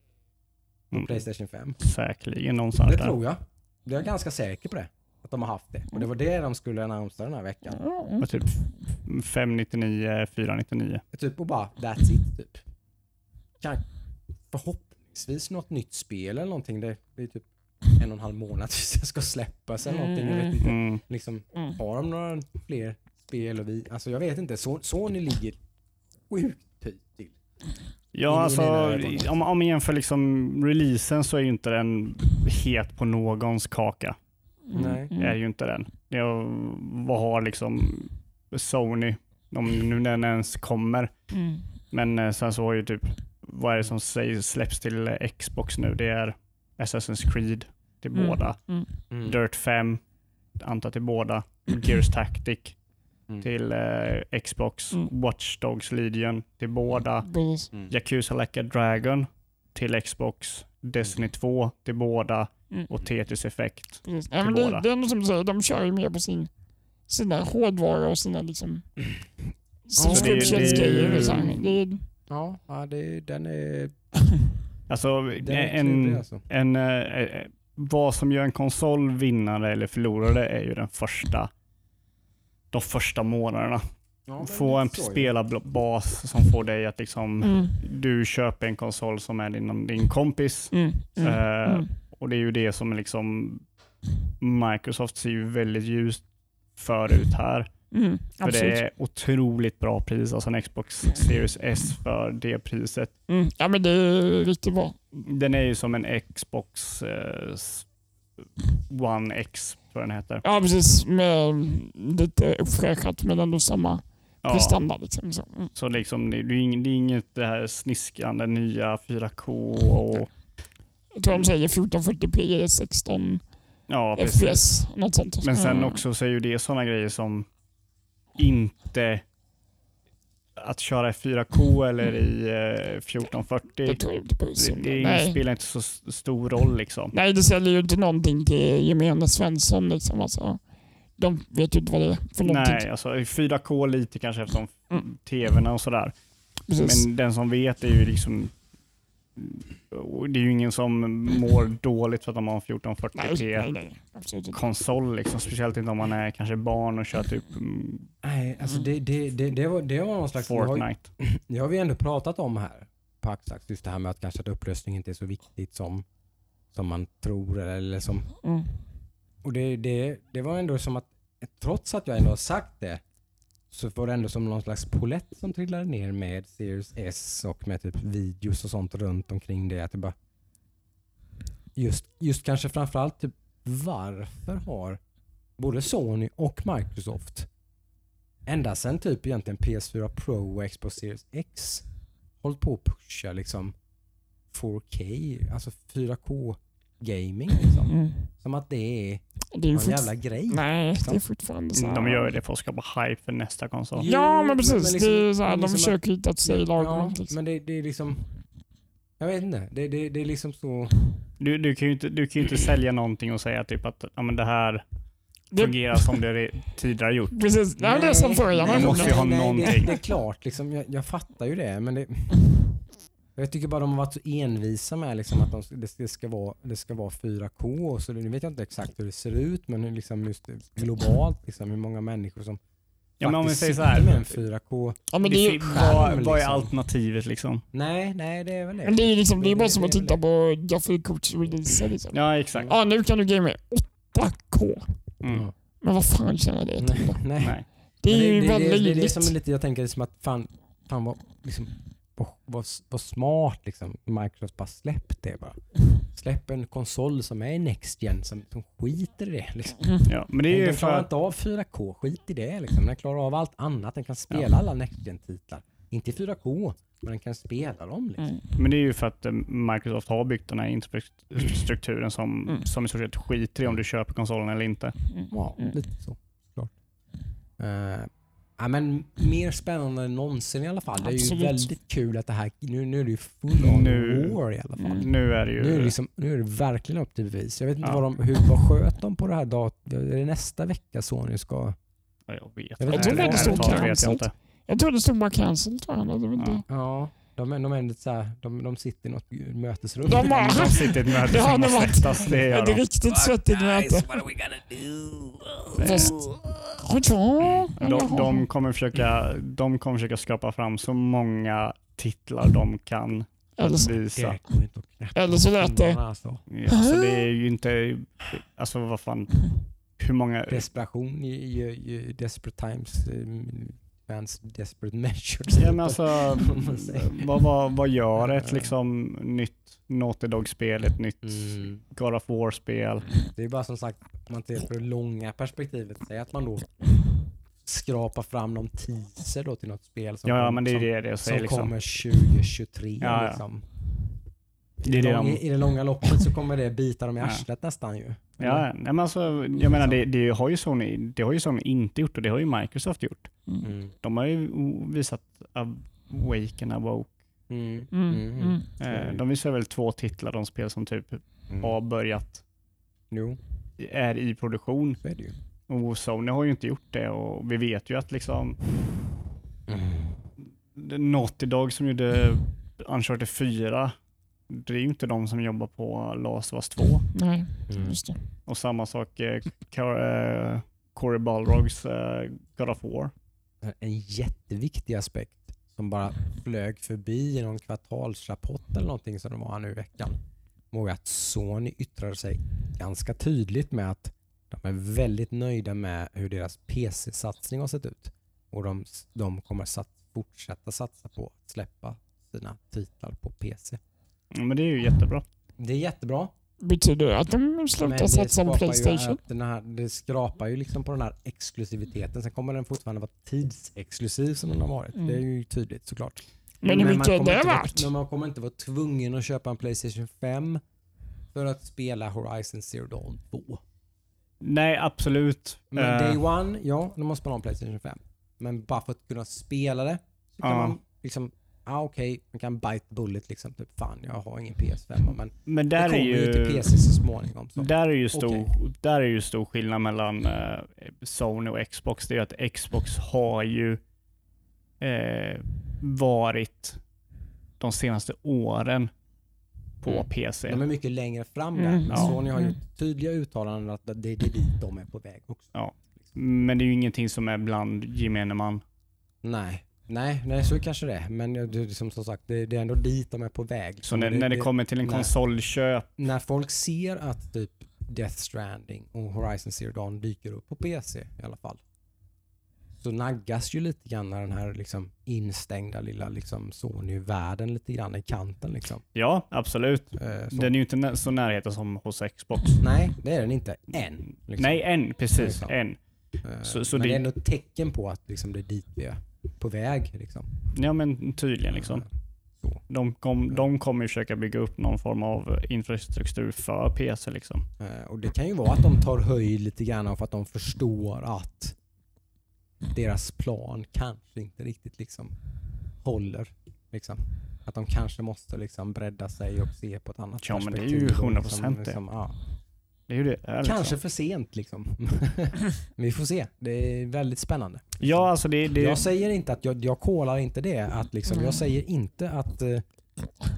på Mm. Playstation 5. Säkerligen någonstans Det där. tror jag. Jag är ganska säker på det. Att de har haft det. Och det var det de skulle annonsera den här veckan. Ja, mm. Och typ 599, 499. Typ och bara that's it typ. Kan, förhoppningsvis något nytt spel eller någonting. Det är typ en och en halv månad tills det ska släppas eller någonting. Jag vet inte. Mm. Liksom, Mm. har de några fler spel och vi, alltså jag vet inte. So- Sony ligger sjukt pyrt till. Ja, alltså om, om man jämför liksom releasen så är ju inte den het på någons kaka. Nej. Mm. Är ju inte den. Jag, vad har liksom Sony, om nu den ens kommer. Mm. Men eh, sen så har ju typ, vad är det som sägs, släpps till Xbox nu? Det är Assassin's Creed till Mm. båda. Mm. Mm. Dirt 5, antar till båda. Gears Tactic Mm. till eh, Xbox. Mm. Watch Dogs Legion till båda. Precis. Mm. Yakuza Like a Dragon till Xbox. Destiny 2 till båda. Mm. Och Tetris Effect. Precis. Ja, men det, båda. det är nog som du säger, de kör ju mer på sin, sina hårdvaror och sina liksom subscriptionsgrejer. det är-. Det är- Ja, ja det, den är, Alltså den är en, alltså. en, eh, eh, vad som gör en konsol vinnare eller förlorare är ju den första de första månaderna. Ja, Få en spelarbas som får dig att liksom, Mm. du köper en konsol som är din, din kompis. Mm. Mm. Eh, Mm. Och det är ju det som liksom Microsoft ser ju väldigt ljust förut här. Mm. För Absolut. det är otroligt bra pris, alltså en Xbox Series S för det priset. Mm. Ja men det är riktigt bra. Den är ju som en Xbox eh, One X, tror jag den heter. Ja precis, med lite uppfräschat men ändå samma Ja, prestanda. Liksom. Så. Mm. så liksom, det, är ing- det är inget det här sniskande nya 4K och Jag tror de säger 1440p, 16 ja, precis. FPS, något sånt. Men sen Mm. också så är ju det sådana grejer som inte att köra i 4K eller i eh, 1440. Det tror jag inte på. Det, det Nej. spelar inte så stor roll liksom. Nej, det säljer ju inte någonting till gemene Svensson. Liksom. Alltså, de vet ju inte vad det är för någonting. Nej, alltså 4K lite kanske eftersom Mm. tvn och sådär. Precis. Men den som vet är ju liksom det är ju ingen som mår dåligt för att de har en nej, 1440p nej, nej, absolut inte. konsol. Liksom. Speciellt inte om man är kanske barn och kör typ mm, Nej, alltså det, det, det, det, var, det var någon slags... Fortnite. Det har vi ändå pratat om här på Axax, just det här med att kanske att upplösning inte är så viktigt som, som man tror eller som... Mm. Och det, det, det var ändå som att, trots att jag ändå har sagt det, så var det ändå som någon slags polett som trillade ner med Series S och med typ videos och sånt runt omkring det. Att det bara... Just, just kanske framförallt typ varför har både Sony och Microsoft ända sen typ egentligen PS4 Pro och Xbox Series X hållit på att pusha liksom 4K, alltså 4K gaming liksom. Mm. Som att det är Det är en jävla grej. Nej, det är fortfarande så här. De gör ju det för att skapa hype för nästa konsol. Ja, men precis. men liksom- det är så här, men de liksom försöker hitta ett Ja, sale-argument. liksom. men det, det är liksom... Jag vet inte. Det, det, det är liksom så... Du, du, kan ju inte, du kan ju inte sälja någonting och säga typ att ja, men det här Det- fungerar som det re- tidigare gjort. Precis, det är det som nej, med måste ju ha nej, Det, någonting. det är klart, liksom, jag, jag fattar ju det, men det... Jag tycker bara de har varit så envisa med liksom att de, det, det, ska vara, det ska vara 4K. Så nu vet jag inte exakt hur det ser ut, men hur liksom just globalt, liksom, hur många människor som Ja, men om vi säger så sitter med en här. 4K. Ja, men det är, ju- vad, vad är liksom. alternativet liksom? Nej, nej det är väl det. men det är, liksom, det är bara som att titta på grafikkortsreleaser. Liksom. Ja, exakt. Ja, nu kan du gamea 8K. Mm. Men vad fan känner det till Nej, då? nej. Nej. Det är Men ju det, väldigt det, det, det är som lite, jag tänker som att fan, fan vad, liksom, vad, vad, vad smart liksom. Microsoft bara släpp det bara. Släpp en konsol som är Next Gen som, som skiter i det. Liksom. Ja, men det är ju Den för klarar att inte av 4K, skit i det. Liksom. Den klarar av allt annat. Den kan spela alla Next Gen-titlar. Inte i 4K, men den kan spela dem. Liksom. Mm. Men det är ju för att eh, Microsoft har byggt den här infrastrukturen som, Mm. som i stort sett skiter i om du köper konsolen eller inte. Mm. Ja, Mm. lite så. Klart. Uh, ja, men mer spännande än någonsin i alla fall. Det är Absolut. ju väldigt kul att det här, nu, nu är det ju full on Nu- war i alla fall. Mm. Nu är det ju... Nu är, det liksom, nu är det verkligen upp till bevis. Jag vet inte Ja. vad, de, hur, vad sköt de på det här datumet? Är det nästa vecka Sony ska... Ja, jag vet Jag vet inte. inte. Ärligt Det stod jag cancelled. Jag tror det stod bara cancel tror jag. Det var inte. Ja. Ja, de, är- de, är lite så här, de, de sitter i något mötesrum. De bara- De sitter i ett möte har som har varit släktas. Det gör Ett de. riktigt svettigt möte. what are we gonna do? Fast- De, de, kommer försöka, de kommer försöka skapa fram så många titlar de kan Eller så, visa. Eller så lät det... Alltså. Ja, Alltså det är ju inte... Alltså vad fan. Hur många... Desperation i, i, i desperate times. Fans desperate measures. Ja, men alltså, vad, vad, vad gör ett liksom nytt Naughty Dog-spel, ett nytt Mm. God of War-spel? Det är bara som sagt, om man ser på det långa perspektivet, säg att man då skrapar fram någon teaser då till något spel som, Ja, ja, kom- men det är som, det jag som säger liksom. kommer 2023. Ja, ja. Liksom. Det det lång, de- I det långa loppet så kommer det bita dem i Ja. arslet nästan ju. Ja, nej, men alltså, jag menar det, det, har ju Sony, det har ju Sony inte gjort och det har ju Microsoft gjort. Mm. Mm. De har ju visat Awaken Awoke. Mm. Mm. Mm. Mm. Eh, De visar väl två titlar, de spel som typ Mm. har börjat, Jo, är i produktion. så är det ju. Och Sony har ju inte gjort det och vi vet ju att liksom Naughty Dog som gjorde Uncharted 4, det är ju inte de som jobbar på Last of Us 2. Nej, Mm. just det. Och samma sak eh, eh, Corey Balrogs eh, God of War. En jätteviktig aspekt som bara flög förbi i någon kvartalsrapport eller någonting som det var nu i veckan var att Sony yttrade sig ganska tydligt med att de är väldigt nöjda med hur deras PC-satsning har sett ut. Och de, de kommer sat, fortsätta satsa på att släppa sina titlar på PC. Ja, Men det är ju jättebra. Det är jättebra. Betyder det att de slutar det satsa på skapar ju Playstation? den här, det skrapar ju liksom på den här exklusiviteten. Sen kommer den fortfarande vara tidsexklusiv som den har varit. Mm. Det är ju tydligt såklart. Men hur man mycket kommer det inte vara- värt? Men man kommer inte vara tvungen att köpa en Playstation 5 för att spela Horizon Zero Dawn 2. Nej, absolut. Men Eh, Day One, ja, då måste man ha en Playstation 5. Men bara för att kunna spela det så kan Ja. man liksom, ah, okej, man kan bite bullet liksom. Typ, fan, jag har ingen PS5 men men det där är kommer ju till ju... PC så småningom. Så. Där är ju stor, Okej. där är ju stor skillnad mellan eh, Sony och Xbox. Det är ju att Xbox har ju eh, varit de senaste åren på Mm. PC. De är mycket längre fram där. Mm, Men ja. Sony har Mm. gjort tydliga uttalanden att det är dit de är på väg också. Men det är ju ingenting som är bland gemene man. Nej, nej, nej så kanske det är. Men det är som, sagt, det, det är ändå dit de är på väg. Så när, när det kommer till en nej. konsolköp, när folk ser att typ Death Stranding och Horizon Zero Dawn dyker upp på PC i alla fall. Så naggas ju lite grann den här liksom instängda lilla liksom Sony-världen lite grann i kanten liksom. ja absolut. Eh, så. Den är ju inte nä- så närheten som hos Xbox. Nej, det är den inte än. Liksom. Nej, en. Precis. Liksom. En. Eh, Så- så men det... det- är ändå ett tecken på att liksom, det är dit vi är på väg. Liksom. Ja men tydligen liksom. Så. De, kom, de kommer ju försöka bygga upp någon form av infrastruktur för PC liksom. Eh, Och Det kan ju vara att de tar höjd lite grann för att de förstår att deras plan kanske inte riktigt liksom håller. Liksom. Att de kanske måste liksom bredda sig och se på ett annat Ja, men det är perspektiv. ju och 100% liksom, det. liksom, ja. Det är det. är liksom. Kanske för sent liksom. men vi får se. Det är väldigt spännande. Ja alltså det, det Jag säger inte att jag, jag kollar inte det. Att liksom, Mm. Jag säger inte att eh,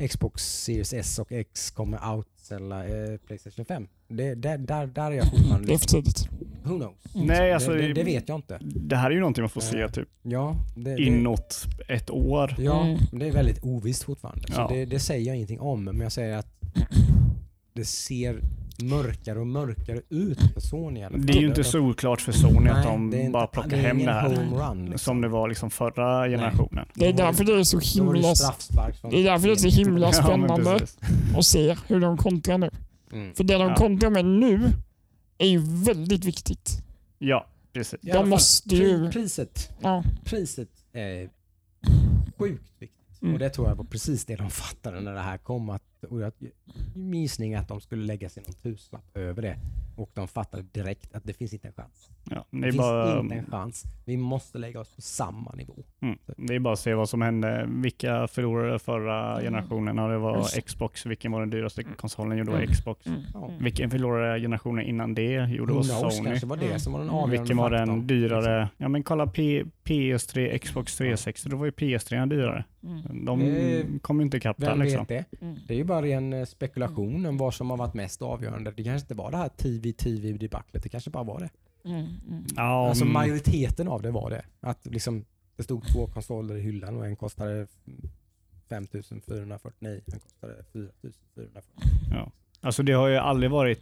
Xbox Series S och X kommer outställa eh, Playstation 5. Det, där, där, där är jag fortfarande... Det är för tidigt. Who knows? Nej alltså det, det, vet jag inte. det här är ju någonting man får se Eh, typ Ja, det, det, inåt ett år. ja Mm. det är väldigt ovisst fortfarande. Så Ja. det, det säger jag ingenting om. Men jag säger att det ser mörkare och mörkare ut för Sony. i alla fall. Det är ju inte solklart för Sony att Nej, de inte- bara plockar det är hem det här. Home run, liksom. Som det var liksom förra generationen. Det är därför det är så himla, det är därför det är så himla Ja, spännande precis. att se hur de kontrar nu. Mm. För det de Ja. kontrar med nu är ju väldigt viktigt. Ja, precis. Fall, De måste ju... pri- Priset Ja, priset är sjukt viktigt. Mm. Och det tror jag var precis det de fattade när det här kom. Att, och jag, gissning att de skulle lägga sig någon tusenlapp över det. Och de fattade direkt att det finns inte en chans. Ja, det, Det finns bara, inte en chans. Vi måste lägga oss på samma nivå. mm, det är bara att se vad som hände. Vilka förlorade förra Mm. generationen? Ja, det var. Xbox. Vilken var den dyraste konsolen? Jo, det var Mm. Xbox. mm, mm. Vilken förlorade generationen innan det? Jo, det var Sony. kanske var det Mm. som var den Mm. avgörande Vilken var den faktorn. dyrare? Ja men kolla P PS3, Xbox 360, då var ju PS3 dyrare. Mm. De Eh, kom ju inte ikapp där liksom. vet det? Mm. Det är ju bara ren eh, spekulation om vad som har varit mest avgörande. Det kanske inte var det här TV-TV-debaclet. Det kanske bara var det. Mm. Mm. Ja, Alltså mm, majoriteten av det var det. Att liksom, det stod två konsoler i hyllan och en kostade 5449, en kostade 4449. alltså det har ju aldrig varit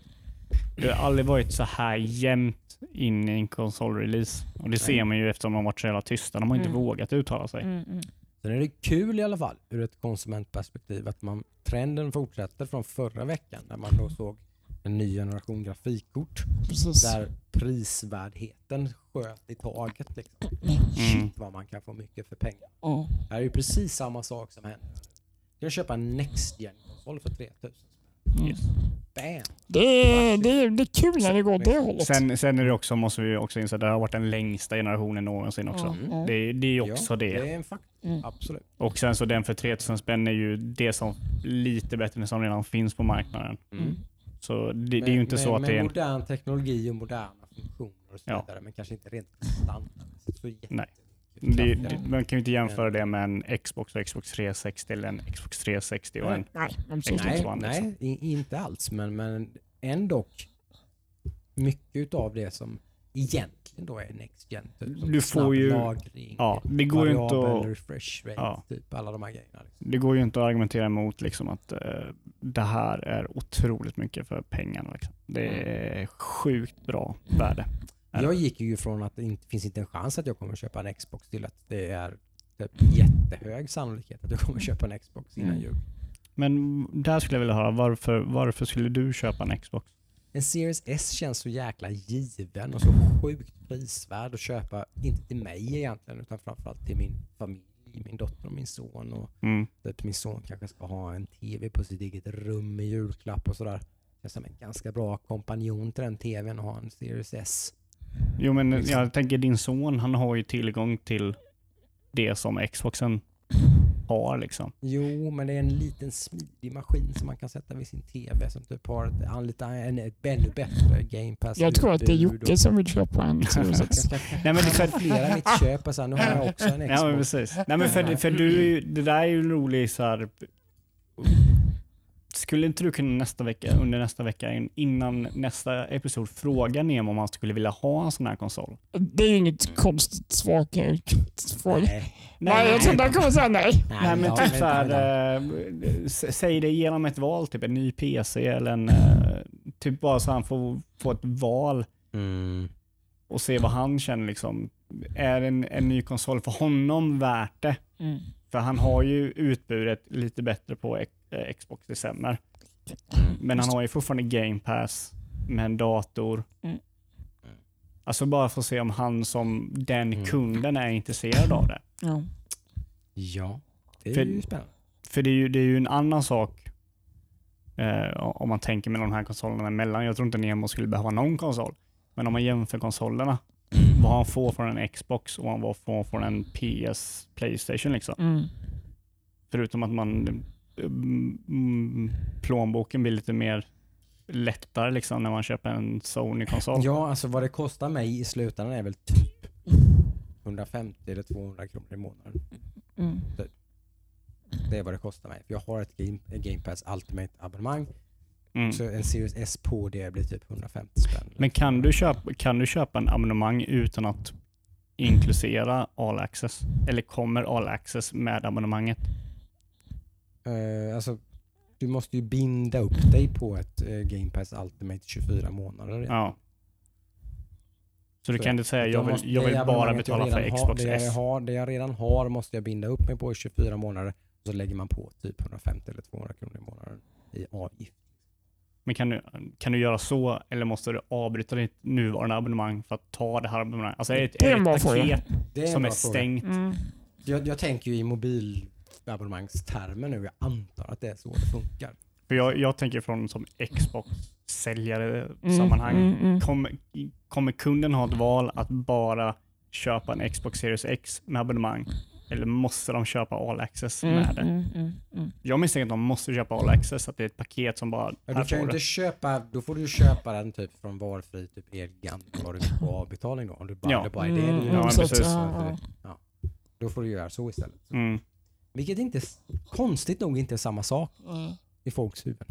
det har aldrig varit så här jämnt in i en konsolrelease. Och det ser Nej. man ju eftersom de har varit så jävla tysta. De har inte Mm. vågat uttala sig. Mm. Mm. Sen är det kul i alla fall ur ett konsumentperspektiv att man, trenden fortsätter från förra veckan när man då såg en ny generation grafikkort Precis. där prisvärdheten sköt i taget. Liksom. Mm. Shit vad man kan få mycket för pengar. Ja. Det här är ju precis samma sak som händer. Du kan köpa en Next Gen-konsol för 3000 Mm. Yes. Bam! Det, är, det, är, det är kul när det går det hållet. Sen, sen är det också, måste vi också inse, att det har varit den längsta generationen någonsin också. Ja, ja. Det, det är också ja, det. Det är en. Mm. Absolut. Och sen så den för 3000 spänn är ju det som lite bättre än som redan finns på marknaden. Mm. Så det, det är ju inte med, så att det är en... modern teknologi och moderna funktioner och så Ja. vidare. Men kanske inte rent standard. Så jätte- Nej. Det, det, man kan ju inte jämföra det med en Xbox och Xbox 360 eller en Xbox 360 och en... Nej, absolut Nej. One, liksom. nej inte alls. Men, men ändå mycket av det som egentligen då är Next Gen. Typ, Du får ju- lagring, Ja, det går ju inte att... refresh rate, Ja. typ alla de här grejerna. Liksom. Det går ju inte att argumentera emot liksom att eh, det här är otroligt mycket för pengarna. Liksom. Det är sjukt bra värde. Jag gick ju från att det inte finns inte en chans att jag kommer köpa en Xbox till att det är typ jättehög sannolikhet att jag kommer köpa en Xbox innan Mm. jul. Men där skulle jag vilja höra, varför, varför skulle du köpa en Xbox? En Series S känns så jäkla given och så sjukt prisvärd att köpa, inte till mig egentligen, utan framförallt till min familj, min dotter och min son. Och Mm. typ min son kanske ska ha en TV på sitt eget rum i julklapp och sådär. Det är som en ganska bra kompanjon till den TVn att ha en Series S. Jo men Liksom. jag tänker din son, han har ju tillgång till det som Xboxen har liksom. Jo, men det är en liten smidig maskin som man kan sätta vid sin TV som typ har ett, en, lite, en, ett ännu bättre Game Pass Jag tror att det är Jocke som vill köpa en Series Jag X. ska Nej, men det är för- flera mitt köp och sen nu har jag också en Xbox. Ja men precis. Nej men för, för du, är ju- det där är ju en rolig så här. Skulle inte du kunna nästa vecka, under nästa vecka, in- innan nästa episod, fråga Nemo om han skulle vilja ha en sån här konsol? Det är ju inget konstigt svar kan jag fråga. Nej. Nej, jag trodde han kommer säga nej. Nej men ja, typ men- så här, eh, säg det genom ett val, typ en ny PC eller en, eh, typ bara så han får, får ett val Mm. och se vad han känner liksom. Är en, en ny konsol för honom värt det? Mm. För han har ju utbudet lite bättre på eh, Xbox det stämmer. Men han har ju fortfarande Game Pass med en dator. Mm. Alltså bara för att se om han som den Mm. kunden är intresserad av det. Ja. Ja, det är För- ju spännande. För det är ju, det är ju en annan sak eh, om man tänker med de här konsolerna emellan. Jag tror inte Nemo skulle behöva någon konsol. Men om man jämför konsolerna, vad han får från en Xbox och vad han får från en PS Playstation. Liksom. Mm. Förutom att man mm, mm, plånboken blir lite mer lättare liksom, när man köper en Sony-konsol. Ja, alltså vad det kostar mig i slutändan är väl typ 150 eller 200 kronor i månaden. Mm. Det är vad det kostar mig. För jag har ett Game, Game Pass Ultimate abonnemang. Mm. Så en Series S på det blir typ 150 spänn. Men kan du, köpa, kan du köpa en abonnemang utan att inkludera All Access? Eller kommer All Access med abonnemanget? Eh, alltså, du måste ju binda upp dig på ett eh, Game Pass Ultimate 24 månader. Ja. Så du kan inte säga jag måste- vill, jag vill bara jag betala för redan har- Xbox det jag, S. har, det jag redan har måste jag binda upp mig på i 24 månader. Och så lägger man på typ 150 eller 200 kronor i månaden i avgift. Men kan du, kan du göra så eller måste du avbryta ditt nuvarande abonnemang för att ta det här abonnemanget? Alltså är det ett, Det är ett paket Det är en som är stängt? Mm. Jag, jag tänker ju i mobilabonnemangstermer nu. Jag antar att det är så det funkar. För jag, jag tänker från som Xbox-säljare Mm, sammanhang. mm, mm. Kommer, kommer kunden ha ett val att bara köpa en Xbox Series X med abonnemang? Eller måste de köpa All Access Mm, med det? mm, mm, mm. Jag misstänker att de måste köpa All Access, att det är ett paket som bara, Ja, du kan ju inte köpa, då får du ju köpa den typ från valfri typ Elgigant vad du på avbetalning då. Om du bara, Ja. det bara är det du Mm. Ja, precis. ja, ja. Då får du göra så istället. Vilket inte, konstigt nog inte är samma sak Mm. i folks huvuden.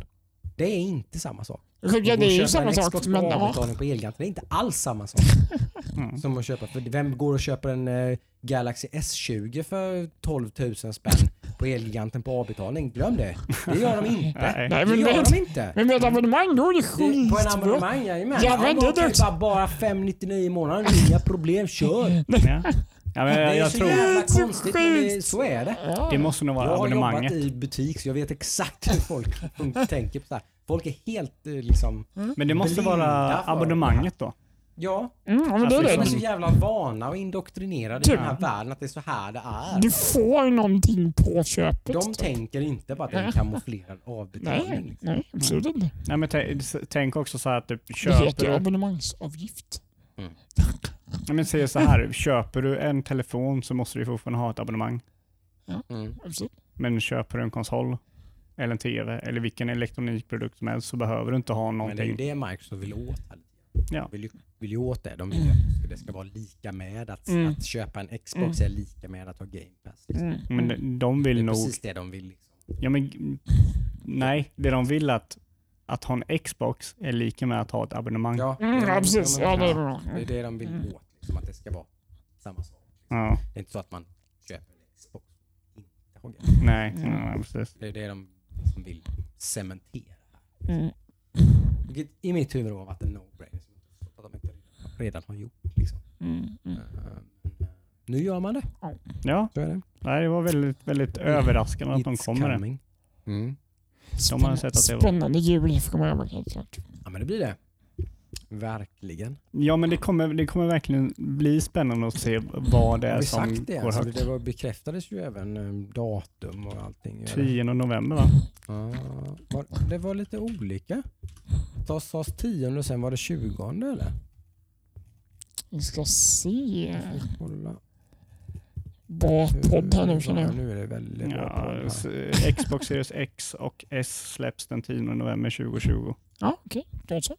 Det är inte samma sak. Ja, det är ju samma sak. Men, ja. avbetalning på Elgiganten, det är inte alls samma sak Mm. som att köpa. För vem går och köper en eh, Galaxy S20 för 12 000 spänn på Elgiganten på avbetalning? Glöm det. Det gör de inte. Nej. Nej, Det men gör med, de inte. men med ett abonnemang då är det Det, på en skitbra. abonnemang, jajamän. Ja, Ja, men men det är bara, bara 599 i månaden, inga problem, kör. Ja. Men Det jag, är jag så tror jävla konstigt, men det, så är det. Ja. det måste nog vara Jag har jobbat abonnemanget. i butik så jag vet exakt hur folk tänker på det här. Folk är helt eh, liksom, Men det måste vara abonnemanget då. ja, Mm, men det Alltså, är de är så det. jävla vana och indoktrinerade i Typ. den här världen att det är så här det är. Du får någonting på köpet. De tänker inte på att det är en kamouflerad avbetalning. Nej, liksom. nej, absolut inte. Nej, men tänk också så här att typ, Det heter köper ju du, abonnemangsavgift. ja, men säg så här, köper du en telefon så måste du fortfarande ha ett abonnemang. Mm. Absolut. Men köper du en konsol eller en TV eller vilken elektronikprodukt som helst så behöver du inte ha Men det är ju någonting. det Microsoft vill åt. här. Ja. Vill, ju, vill ju åt det. De vill att det ska vara lika med att, Mm. att köpa en Xbox är lika med att ha Game Pass. Liksom. Mm. Men de- de Det vill är nog... precis det de vill. Liksom. Ja, men, nej, det de vill att, att ha en Xbox är lika med att ha ett abonnemang. Ja, Mm, det är ja, de- precis. de- Ja, det är. Det är det de vill Mm. åt. Liksom, att det ska vara samma sak. Ja, Det är inte så att man köper en Xbox inte Pass. nej, Mm. nej, precis. Det är det de liksom vill cementera. Mm. Vilket i mitt huvud har varit en no-brainer. som de inte redan har gjort. Liksom. Mm. Mm. Eh, nu gör man det. Ja, Så är det. nej, det var väldigt, väldigt överraskande att de kom med det. Mm. De har sett att det var- Spännande jul helt klart. Ja men det blir det. Verkligen. Ja, men det kommer, det kommer verkligen bli spännande att se vad det är vi som sagt det? går Alltså, högt. det var, bekräftades ju även eh, datum och allting. eller? 10 november va? Ja, var, det var lite olika. Det sades 10 och sen var det 20 eller? Vi ska se. Kolla. Bra podd här nu känner Ja, jag. nu är det väldigt bra Ja, Xbox Series X och S släpps den 10 november 2020. Ja, okej. Då så.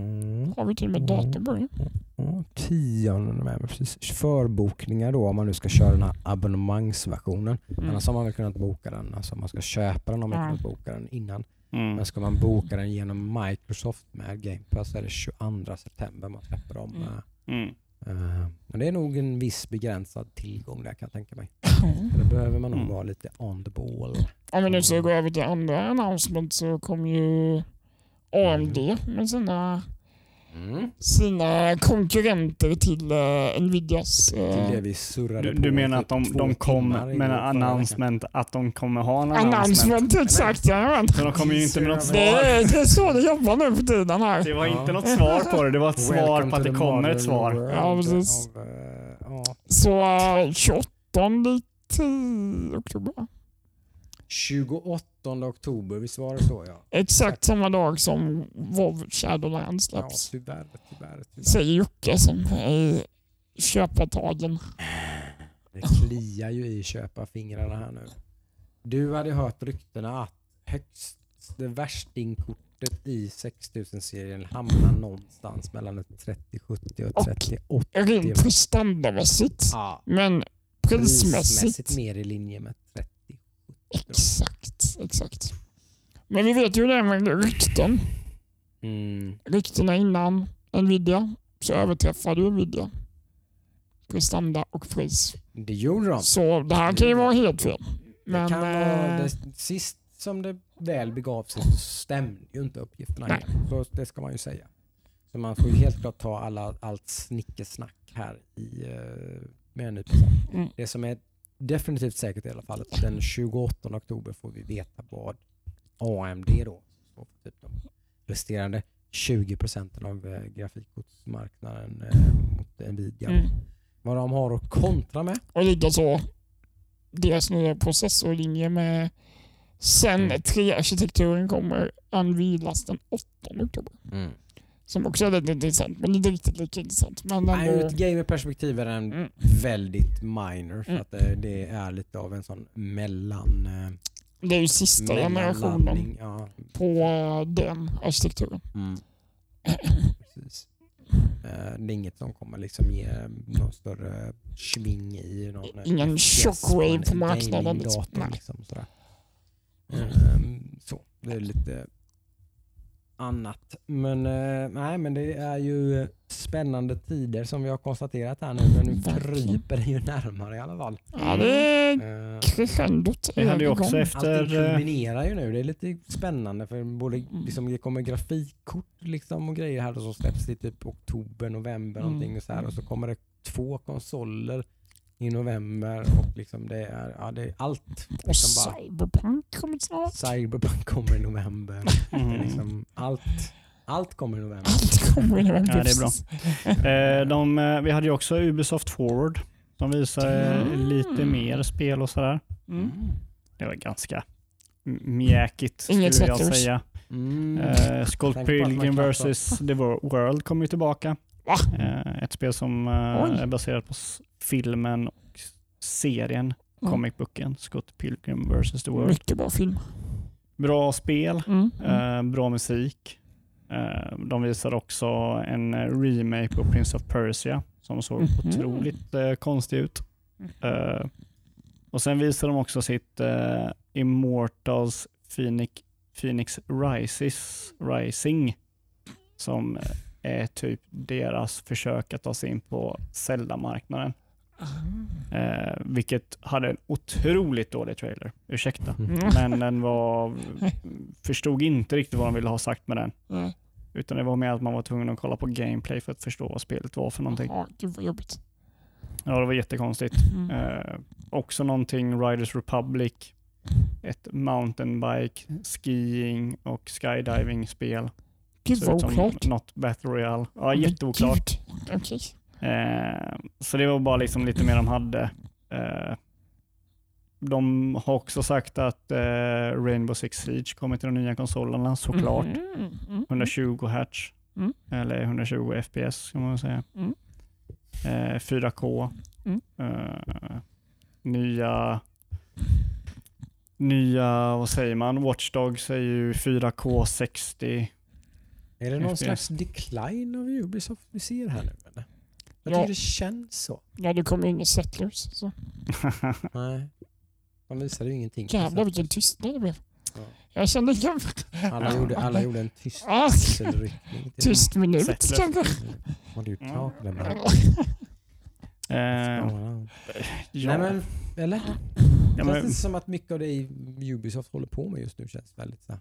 Mm. Har vi till och med datum på det. Ja, 10 november, precis. Förbokningar då om man nu ska köra den här abonnemangsversionen. Mm. Annars har man väl kunnat boka den. Alltså om man ska köpa den har man Ja. kunnat boka den innan. Mm. Men ska man boka den genom Microsoft med Game Pass är det 22 september man släpper dem. Mm. Mm. Eh, Men det är nog en viss begränsad tillgång där kan jag tänka mig. Mm. Då behöver man nog Mm. vara lite on the ball. Om vi nu ska gå över till andra announcement så kommer ju AMD med sina Mm. sina konkurrenter till uh, Nvidias... Det det Uh, Du, du menar att de, de kom med en announcement att de kommer ha en announcement? announcement, exakt. jajamän. Så de kommer ju inte med något Det svar. är, det är så det jobbar nu för tiden här. Det var Ja. inte något svar på det, det var ett svar på att det kommer ett svar. Ja, precis. eh, ja. Så uh, 28 till oktober. 28 oktober, visst var det så ja? Exakt samma dag som WoW Shadowlands Ja, släpps. tyvärr, tyvärr, tyvärr. Säger Jocke som är köpartagen. Det kliar ju i köparfingrarna här nu. Du hade hört ryktena att högst det värstingkortet i 6000-serien hamnar någonstans mellan ett 3070 och Och ett 3080. Rent prestandamässigt. Ja, Men prismässigt. prismässigt mer i linje med 30. Exakt, exakt. Men vi vet ju det med rykten. Mm. Ryktena innan Nvidia så överträffade Nvidia prestanda och pris. Det gjorde de. Så det här kan ju vara helt fel. Det Men kan vara eh, det, sist som det väl begav sig så stämde ju inte uppgifterna. Nej. Så det ska man ju säga. Så man får ju helt klart ta alla, allt snickesnack här i, eh, med en nypa. Mm. Det som är definitivt säkert i alla fall att den 28 oktober får vi veta vad AMD då står för typ de resterande 20 procenten av eh, grafikkortsmarknaden eh, mot Nvidia. mm. Vad de har att kontra med. Och likaså deras nya processorlinje med sen Mm. 3-arkitekturen kommer anvilas den 8 oktober. Som också är lite intressant, men inte riktigt lika intressant. Men Nej, ur ett gamerperspektiv är den mm, väldigt minor för Mm. att det, det är lite av en sån mellan eh, det är ju sista generationen. Ja, på eh, den arkitekturen. mm, precis. Eh, det är inget som kommer liksom ge någon större sving i någon eh, Ingen shockwave på marknaden, liksom. Liksom, sådär. Ehm, så, det är lite annat. Men, eh, nej, men det är ju spännande tider som vi har konstaterat här nu. Men nu kryper det ju närmare i alla fall. Ja, det är Eh, crescendot. Vi hade ju också efter... Allting eh, kulminerar ju nu. Det är lite spännande för både, Mm. liksom, det kommer grafikkort liksom, och grejer här som släpps i typ oktober, november Mm. någonting och så här. Och så kommer det två konsoler i november och liksom det är, ja, det är allt. Och Liksom bara, Cyberpunk kommer snart. Cyberpunk kommer i november. Mm. liksom, allt, allt kommer i november. Allt kommer i november. Ja, det är bra. Eh, de, eh, vi hade ju också Ubisoft Forward. De visade Mm. lite mer spel och sådär. Mm. Det var ganska mjäkigt skulle Inget jag säga. Mm. Eh, man Pilgrim vs. The Wor- World kommer ju tillbaka. Va? Eh, ett spel som eh, Oj. är baserat på filmen och serien, Mm. comic booken Scott Pilgrim vs. The World. Mycket bra film. Bra spel, Mm. Mm. eh, bra musik. De visar också en remake på Prince of Persia som såg Mhm. otroligt konstig ut. Och sen visar de också sitt Immortals Phoenix, Phoenix Rises, Rising som är typ deras försök att ta sig in på Zelda-marknaden. Eh, vilket hade en otroligt dålig trailer. Ursäkta. Mm. Men den var... Förstod inte riktigt vad de ville ha sagt med den. Utan det var mer att man var tvungen att kolla på gameplay för att förstå vad spelet var för någonting. Jaha, gud vad jobbigt. Ja, det var jättekonstigt. Mm. Eh, också någonting Riders Republic. Ett mountainbike, skiing och skydiving-spel. Gud vad oklart. Något Battle Royale. Ja, Men jätteoklart. Okej. Eh, så det var bara liksom lite mer de hade. Eh, de har också sagt att eh, Rainbow Six Siege kommer till de nya konsolerna såklart. Mm, mm, 120 Hz. Mm. Eller 120 FPS kan man säga. Mm. Eh, 4K. Mm. Eh, nya Nya, vad säger man? Watch Dogs är ju 4K 60. Är det någon FPS. slags decline av Ubisoft vi ser här nu eller? Jag Ja. tycker det känns så. Ja, det kommer inga settlers. Så. Nej. De visade ju ingenting. Jävlar vilken tystnad det blev. Ja. Jag kände jag, Alla gjorde, alla gjorde en tyst axelryckning. tyst minut kanske. dem. What do you talk about? Eh, Ja. ja, Nej men, eller? ja, känns det men, som att mycket av det Ubisoft håller på med just nu känns väldigt så här.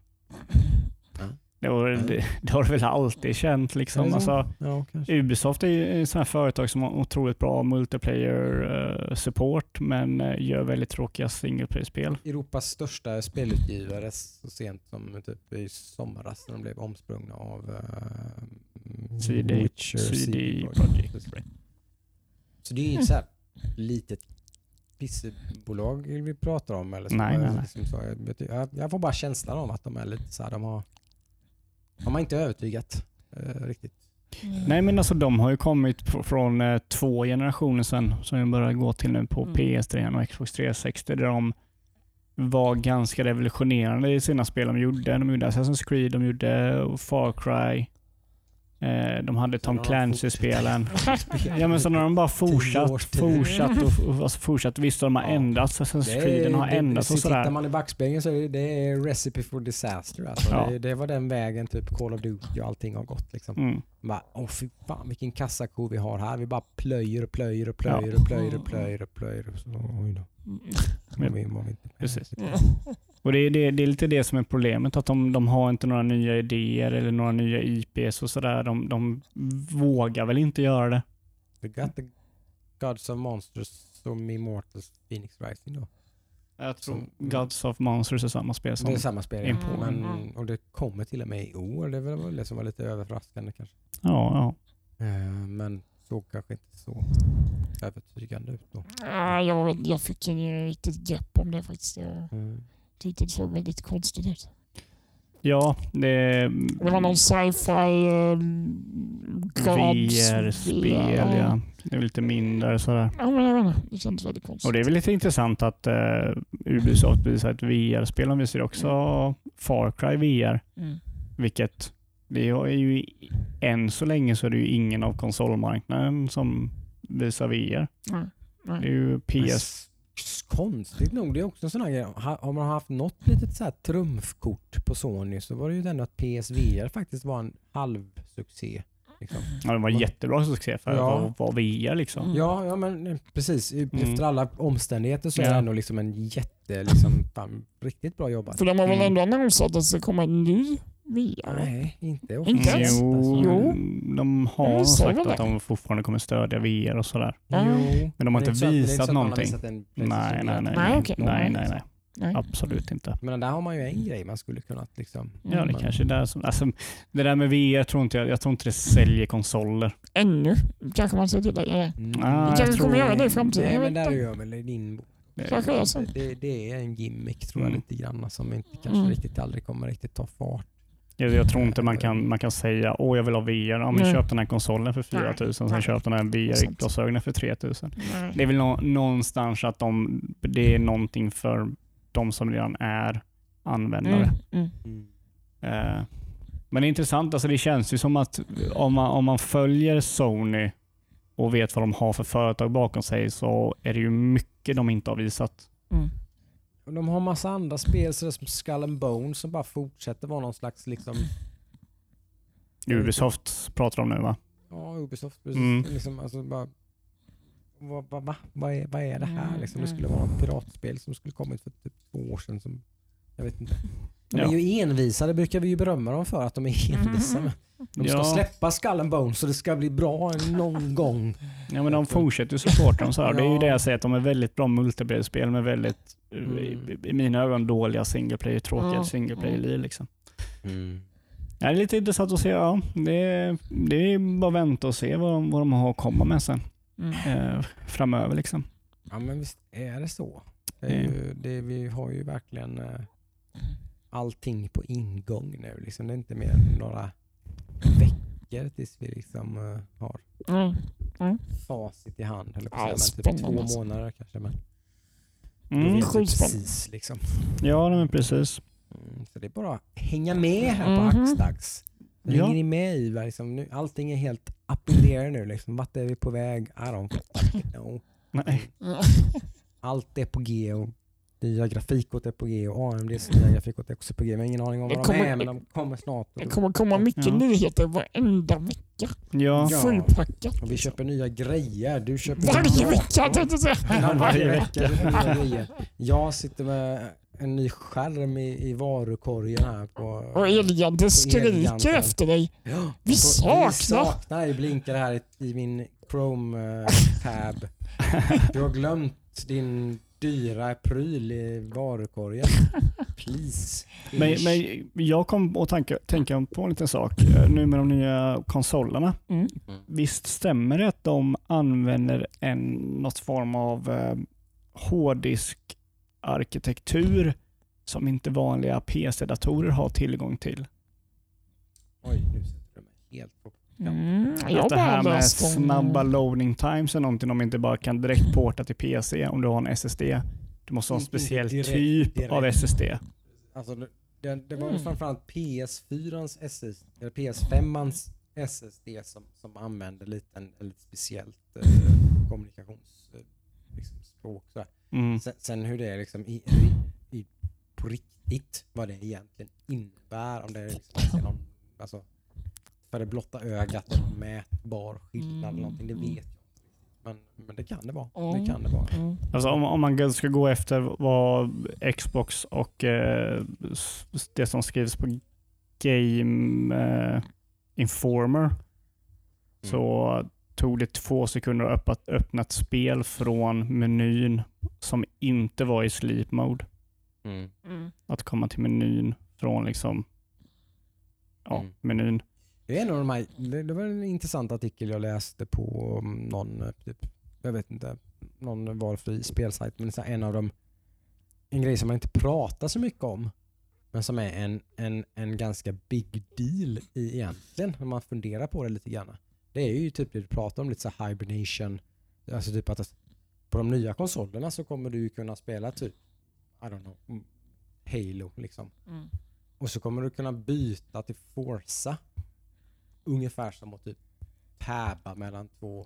Det, har- det, det har du väl alltid känt. Liksom. Alltså, Ja. Ubisoft är ett sånt här företag som har otroligt bra multiplayer eh, support men eh, gör väldigt tråkiga single player-spel. Europas största spelutgivare så sent som typ i somras när de blev omsprungna av uh, CD Witcher, CD Projekt. Så det är ju inte så här litet pissebolag vi pratar om. Eller så. Nej, nej, nej. Liksom jag får bara känslan av att de är lite så här, de har, de har inte övertygat eh, riktigt. Nej men alltså de har ju kommit från eh, två generationer sedan som vi börjar gå till nu på Mm. PS3 och Xbox 360 där de var ganska revolutionerande i sina spel de gjorde. De gjorde Assassin's Creed, de gjorde Far Cry. Eh, de hade Tom Clancy-spelen. Ja men så när de bara fortsatt, fortsatt och, och alltså fortsatt. Visst de har Ja. ändrats, Assassin's Creed har ändrats och så Tittar sådär. man i backspegeln så är det, recipe for disaster. Alltså. Ja. Det, det var den vägen typ Call of Duty och allting har gått. Liksom. Mm. Bara, åh fy fan vilken kassako vi har här. Vi bara plöjer och plöjer och plöjer och plöjer och plöjer och plöjer. Och så, oj då. Ja. Vi var vi inte med. Precis. Och det är, det, det är lite det som är problemet, att de, de har inte några nya idéer eller några nya IPs och sådär. De, de vågar väl inte göra det. We got the Gods of Monsters som Immortals Phoenix Rising då. Jag tror Gods of Monsters är samma spel som... Det är samma spel. Info. Men, Mm. och det kommer till och med i år. Det var väl det som var lite överraskande kanske. Ja, ja. Eh, Men såg kanske inte så övertygande ut då. Ja, jag, jag fick ingen riktigt grepp om det faktiskt. Mm. Tyckte det såg väldigt konstigt ut. Ja, det... Det var någon sci-fi uh, VR-spel, ja. Det är lite mindre sådär. Ja, men jag vet inte. Det kändes väldigt konstigt. Och det är väl lite intressant att uh, Ubisoft visar ett VR-spel. Visar ju också Far Cry VR. Mm. Vilket, det är ju än så länge så är det ju ingen av konsolmarknaden som visar VR. Nej, Det är ju PS... Konstigt nog, det är också en sån här grej. Ha- Har man haft något litet så här trumfkort på Sony så var det ju den att PSVR faktiskt var en halvsuccé. Liksom. Ja, det var jättebra succé för Ja. att vara VR liksom. Mm. Ja, ja men eh, precis. Mm. Efter alla omständigheter så är Ja. det ändå liksom en jätte, liksom, fan, riktigt bra jobbat. För de har väl Mm. ändå annonsat att det ska komma en ny VR? Nej, inte Inte officiellt. Jo, Jo. de har sagt att det? de fortfarande kommer stödja VR och sådär. Ja. Jo. Men de har det är inte det är visat så man någonting. visat en Nej, nej, nej. Nej, okej. nej, nej, nej. Nej. Absolut inte. Men där har man ju en grej man skulle kunna liksom... Ja, det Mm. kanske är där som... Alltså, det där med VR tror inte jag, jag tror inte det säljer konsoler. Ännu kanske man ska tillägga det. Mm. Ah, kanske jag tror- kommer göra det i framtiden. Nej men där gör väl din Kanske är så. det, det är en gimmick tror jag Mm. lite grann som inte kanske Mm. riktigt aldrig kommer riktigt ta fart. Jag, jag tror inte man kan, man kan säga åh jag vill ha VR. Ja, men köp den här konsolen för 4 000, sen Nej. köp den här VR-glasögonen för 3 000. Nej. Det är väl nå- någonstans att de, det är någonting för de som redan är användare. Mm. Mm. Eh, men det är intressant, alltså det känns ju som att om man, om man följer Sony och vet vad de har för företag bakom sig så är det ju mycket de inte har visat. Mm. Och de har massa andra spel sådär som Skull and Bones som bara fortsätter vara någon slags liksom... Ubisoft pratar de nu va? Ja, Ubisoft precis. Mm. Liksom, alltså bara, vad, vad, va? vad, är, vad är det här? Mm, Liksom, det mm. skulle vara ett piratspel som skulle kommit för typ två år sedan. Som, jag vet inte. De Ja. är ju envisa, det brukar vi ju berömma dem för att de är envisa. med. De ska Ja. släppa Skull and Bones så det ska bli bra någon gång. Ja men de fortsätter ju supporta dem så här. Det är ju Ja. det jag säger, att de är väldigt bra multiplayer-spel med väldigt, eh, Mm. i, i mina ögon, dåliga single player, tråkiga Ja. single player-liv liksom. Mm. Ja, det är lite intressant att se, ja. Det, är- det är bara att vänta och se vad de, vad de har att komma med sen Mm. eh, framöver liksom. Ja men visst är det så. Det är Mm. ju, det, vi har ju verkligen eh, allting på ingång nu. Liksom. Det är inte mer än några veckor tills vi liksom eh, har Mm. facit i hand. Eller på Ja, typ två alltså. månader kanske. Men Mm. vet precis liksom. Ja, men precis. Mm, så det är bara att hänga med här på Mhm. Axdags. Ja. Hänger ni med i? Liksom, nu, allting är helt up in the air nu. Liksom. Vart är vi på väg? I don't fucking know. Nej. Allt är på G och nya grafikkort är på G och AMDs nya grafikkort är också på G. Men ingen aning om vad de kommer- är men de kommer snart. Det kommer komma mycket Ja. nyheter varenda vecka. Ja. Ja. Fullpackat. Och vi köper nya grejer. Du köper Varje vecka tänkte jag säga. Varje vecka. Jag sitter med en ny skärm i, i varukorgen här på... Och Elgiganten skriker efter dig. Ja, Vi på- saknar- Vi saknar dig blinkar här i, i min Chrome-tab. du har glömt din dyra pryl i varukorgen. Please. Men, men jag kom att tänka, tänka på en liten sak eh, nu med de nya konsolerna. Mm. Visst stämmer det att de använder en, något form av eh, hårddisk arkitektur som inte vanliga PC-datorer har tillgång till? Oj, nu sätter du mig helt på... Mm. Jag Att det här med snabba loading times är någonting de inte bara kan direkt porta till PC om du har en SSD. Du måste ha en Inte- inte speciell direkt- typ direkt. av SSD. Alltså, det, det, var Mm. framförallt PS4ans SSD, eller PS5ans SSD som, som använde lite en, en lite speciellt eh, kommunikationsspråk. Eh, liksom, språk. Mm. Sen, sen hur det är liksom i, i, i, på riktigt, vad det egentligen innebär. Om det är liksom någon, alltså, för det blotta ögat mätbar skillnad eller någonting, det vet jag inte. Men, men det kan det vara. Det Mm. kan det vara. Mm. Alltså om, om man ska gå efter vad Xbox och eh, det som skrivs på Game eh, Informer så tog det två sekunder att öppna, öppna ett spel från menyn som inte var i sleep mode. Mm. Mm. Att komma till menyn från liksom ja, Mm. menyn. Det, är en av de här, det, det var en intressant artikel jag läste på um, någon, typ, jag vet inte, någon valfri spelsajt. Men så en av dem, en grej som man inte pratar så mycket om, men som är en, en, en ganska big deal i egentligen, när man funderar på det lite grann. Det är ju typ det du pratar om, lite så hibernation. Alltså typ att på de nya konsolerna så kommer du kunna spela typ, I don't know, mm, Halo liksom. Mm. Och så kommer du kunna byta till Forza. Ungefär som att typ tabba mellan två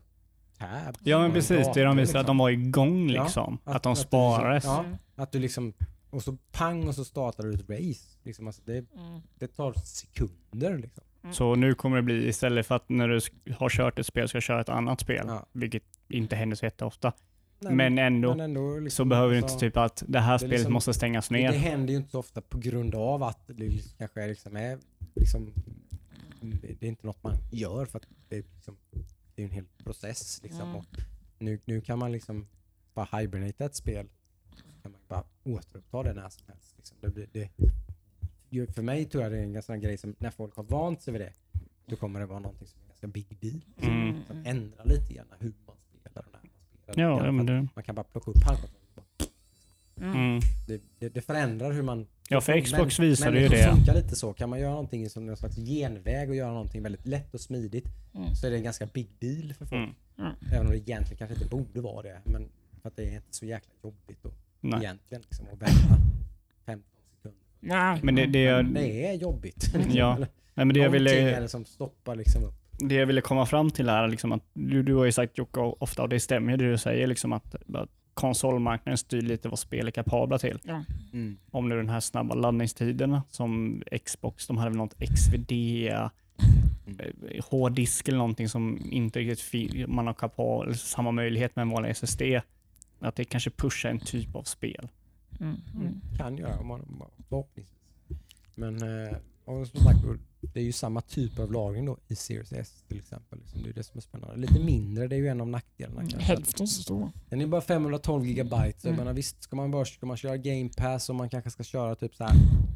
tabs. Ja men precis, det de visade att liksom. de var igång Ja, liksom. att- att, de att du sparades. liksom- Ja, att du liksom, och så pang och så startar du ett race. Liksom, alltså det, Mm. det tar sekunder liksom. Så nu kommer det bli istället för att när du har kört ett spel ska köra ett annat spel, Ja. vilket inte händer så jätteofta. Nej, men ändå men ändå liksom, så behöver du inte typ att det här är spelet liksom- måste stängas Det, det ner. händer ju inte så ofta på grund av att det liksom kanske är, liksom är liksom, det, det är inte något man gör för att det är, liksom, det är en hel process. Liksom. Mm. Och nu, nu kan man liksom bara hibernata ett spel. Så kan man bara återuppta det när som helst. Liksom. Det blir, det, för mig tror jag det är en sån grej som när folk har vant sig vid det, då kommer det vara någonting som är ganska big deal. Mm. Som ändrar lite grann hur man spelar och när man spelar. Ja, ja, Man kan bara plocka upp handkontrollen. mm. Det, det, det förändrar hur man... Ja, för Xbox Men- visade ju människor det. funkar lite så. Kan man göra någonting som någon slags genväg och göra någonting väldigt lätt och smidigt Mm. så är det en ganska big deal för folk. Mm. Även om det egentligen kanske inte borde vara det. Men för att det är inte så jäkla jobbigt och Nej. egentligen liksom, att vänta 15 sekunder. Nej. Men det, det, Men det är jobbigt. Ja, Eller nej, men det jag är ville det som stoppar liksom upp. det jag ville komma fram till är liksom att du, du har ju sagt Jocke ofta, och det stämmer ju det du säger, liksom att, att konsolmarknaden styr lite vad spel är kapabla till. Mm. Om nu den här snabba laddningstiderna som Xbox, de hade väl något XVD, Mm. eh, hårddisk eller någonting som inte riktigt man har kapabel, eller samma möjlighet med en vanlig SSD. Att det kanske pushar en typ av spel. Mm. Mm. Kan göra om man, om man förhoppningsvis. Men eh, och som sagt, det är ju samma typ av lagring då i Series S till exempel. Liksom. Det är det som är spännande. Lite mindre, det är ju en av nackdelarna kanske. Hälften så stor. Den är bara 512 gigabyte. Så Mm. menar, visst, ska man, bara, ska man köra Game Pass och man kanske ska köra typ så här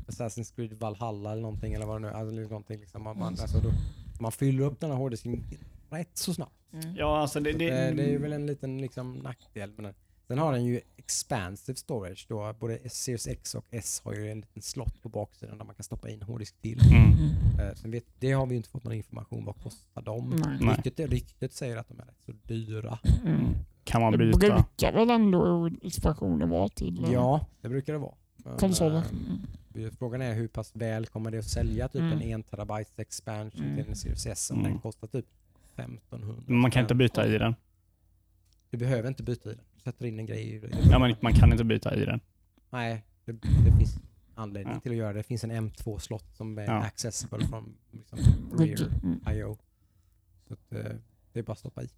Assassin's Creed Valhalla eller någonting eller vad det nu är. Alltså, liksom någonting, liksom, man, man, alltså, då, man fyller upp den här hårddisken rätt så snabbt. Mm. Ja, alltså det, Så det, det, det är ju väl en liten liksom, nackdel. Men sen har den ju expansive storage då. Både Series X och S har ju en liten slott på baksidan där man kan stoppa in hårddisk till. Mm. Mm. Eh, sen vet, det har vi inte fått någon information. Vad kostar de? Nej. Ryktet, ryktet säger att de är rätt så dyra. Mm. Kan man Det byta? brukar väl ändå expansioner vara till Ja, det brukar det vara. Men, konsoler. eh, Frågan är hur pass väl kommer det att sälja typ Mm. en 1 terabyte expansion Mm. till en Series S om Mm. den kostar typ 1500. Men Man kan inte byta i den. Du behöver inte byta i den. Sätter in en grej i Ja, men man kan inte byta i den. Nej, det, det finns anledning Ja. till att göra det. Det finns en M2-slott som är Ja. accessible från liksom, rear Mm. IO. Så att, eh, det är bara att stoppa i.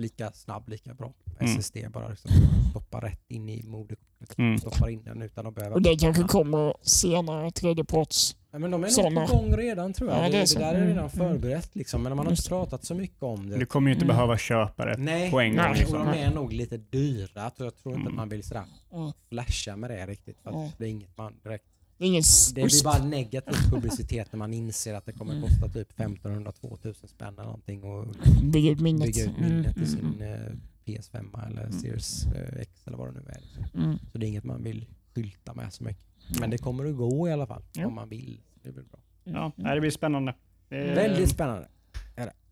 lika snabb, lika bra. Mm. SSD bara liksom stoppar rätt in i moderkortet. Mm. Stoppar in den utan att behöva... Och det kanske kommer senare, tredjeparts. Ja, men de är Såna. nog på gång redan tror jag. Ja, det, det är det, där är Mm, redan mm. förberett liksom. Men man har inte pratat så mycket om det. Du kommer ju inte Mm. behöva köpa det Nej, på en gång. Nej. och de Liksom. är nog lite dyra. Så jag tror inte Mm. att man vill sådär Mm. flasha med det riktigt. För att Nej. det är inget man direkt... Det är ingen Det blir bara negativ publicitet när man inser att det kommer Mm. kosta typ 1500-2000 spänn eller någonting och bygga ut minnet. bygga ut minnet i Mm, sin eh, PS5 eller Mm. Series eh, X eller vad det nu är. mm, mm. Så det är inget man vill skylta med så mycket. Men det kommer att gå i alla fall Ja. om man vill. Det blir bra. Ja, det blir spännande. Det är- Väldigt spännande.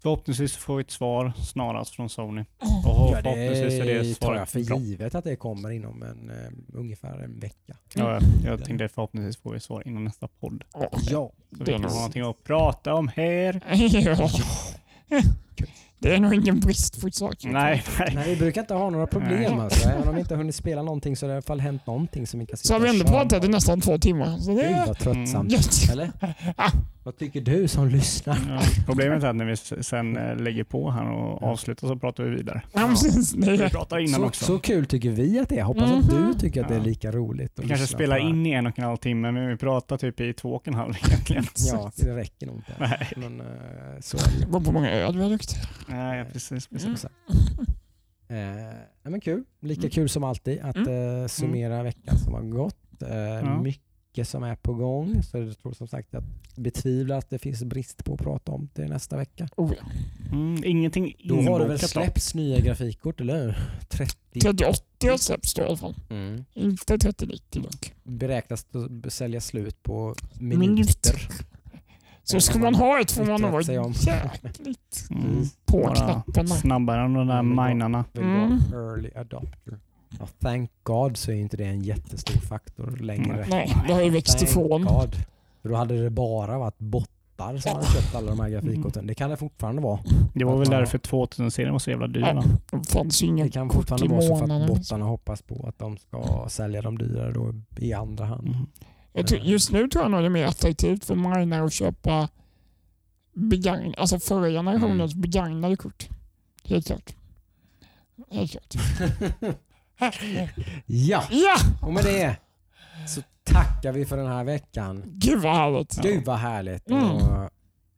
Förhoppningsvis får vi ett svar snarast från Sony. Och Ja, förhoppningsvis är det det tar jag svaret för bra. givet att det kommer inom en, eh, ungefär en vecka. Ja, jag tänkte förhoppningsvis får vi svar innan nästa podd. Ja. Så Det vi är kan nog- ha någonting att prata om här. ja. Det är nog ingen brist på saker. Nej, nej. Nej, vi brukar inte ha några problem Nej. alltså. Även om vi inte har hunnit spela någonting så har det i alla fall hänt någonting som vi kan Så har vi ändå pratat i nästan två timmar. Så det Gud vad tröttsamt. gött. Eller? Vad tycker du som lyssnar? Ja, problemet är att när vi sen eh, lägger på här och avslutar så pratar vi vidare. Ja, Vi pratar innan Så, också. så kul tycker vi att det är. Hoppas att Mhm. du tycker att det är lika roligt. att Vi kanske spelar in i en och en halv timme men vi pratar typ i två och en halv egentligen. Ja, det räcker nog inte. Nej. Men eh, så är det det beror på hur många öl vi har druckit. Nej, precis. precis. Mm. Eh, nej, men kul. Lika kul som alltid att eh, summera veckan som har gått. Eh, Mycket som är på gång. Så jag tror som sagt att betvivlar att det finns brist på att prata om till nästa vecka. Oh, ja. Mm, ingenting Då har det väl inbokat då? släppts nya grafikkort, eller hur? 30 3080 har släppts då i alla fall. mm. Inte 3090 dock. beräknas att sälja slut på Minuter. minuter. Så ska man ha ett får man vara jäkligt Mm. på Bara knapparna. snabbare än de där Mm, minarna. Mm. early adopter. Ja, thank God så är inte det en jättestor faktor längre. Nej, det har ju växt Thank ifrån. God. För då hade det bara varit bottar som hade köpt alla de här grafikkorten. Det kan det fortfarande vara. Det var väl därför 2000-serien var så jävla dyr Ja. va? Det fanns ju inga Det kan fortfarande vara så för att bottarna hoppas på att de ska sälja dem dyrare då i andra hand. Mm. Jag tror, just nu tror jag nog det är mer attraktivt för minare att köpa begagn, alltså förra generationens Mm. begagnade kort. Helt klart. Helt klart. Ja, Ja! och med det så tackar vi för den här veckan. Gud vad härligt. Gud vad härligt Mm. att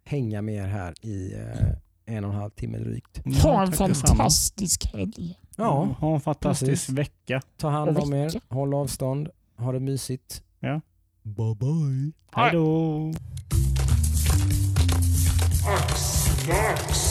hänga med er här i eh, en och en halv timme drygt. Ha en fantastisk helg. Ja, Ha en fantastisk precis. vecka. ta hand om er, håll avstånd, ha det mysigt. Ja. Bye bye. Hej då! Axlax.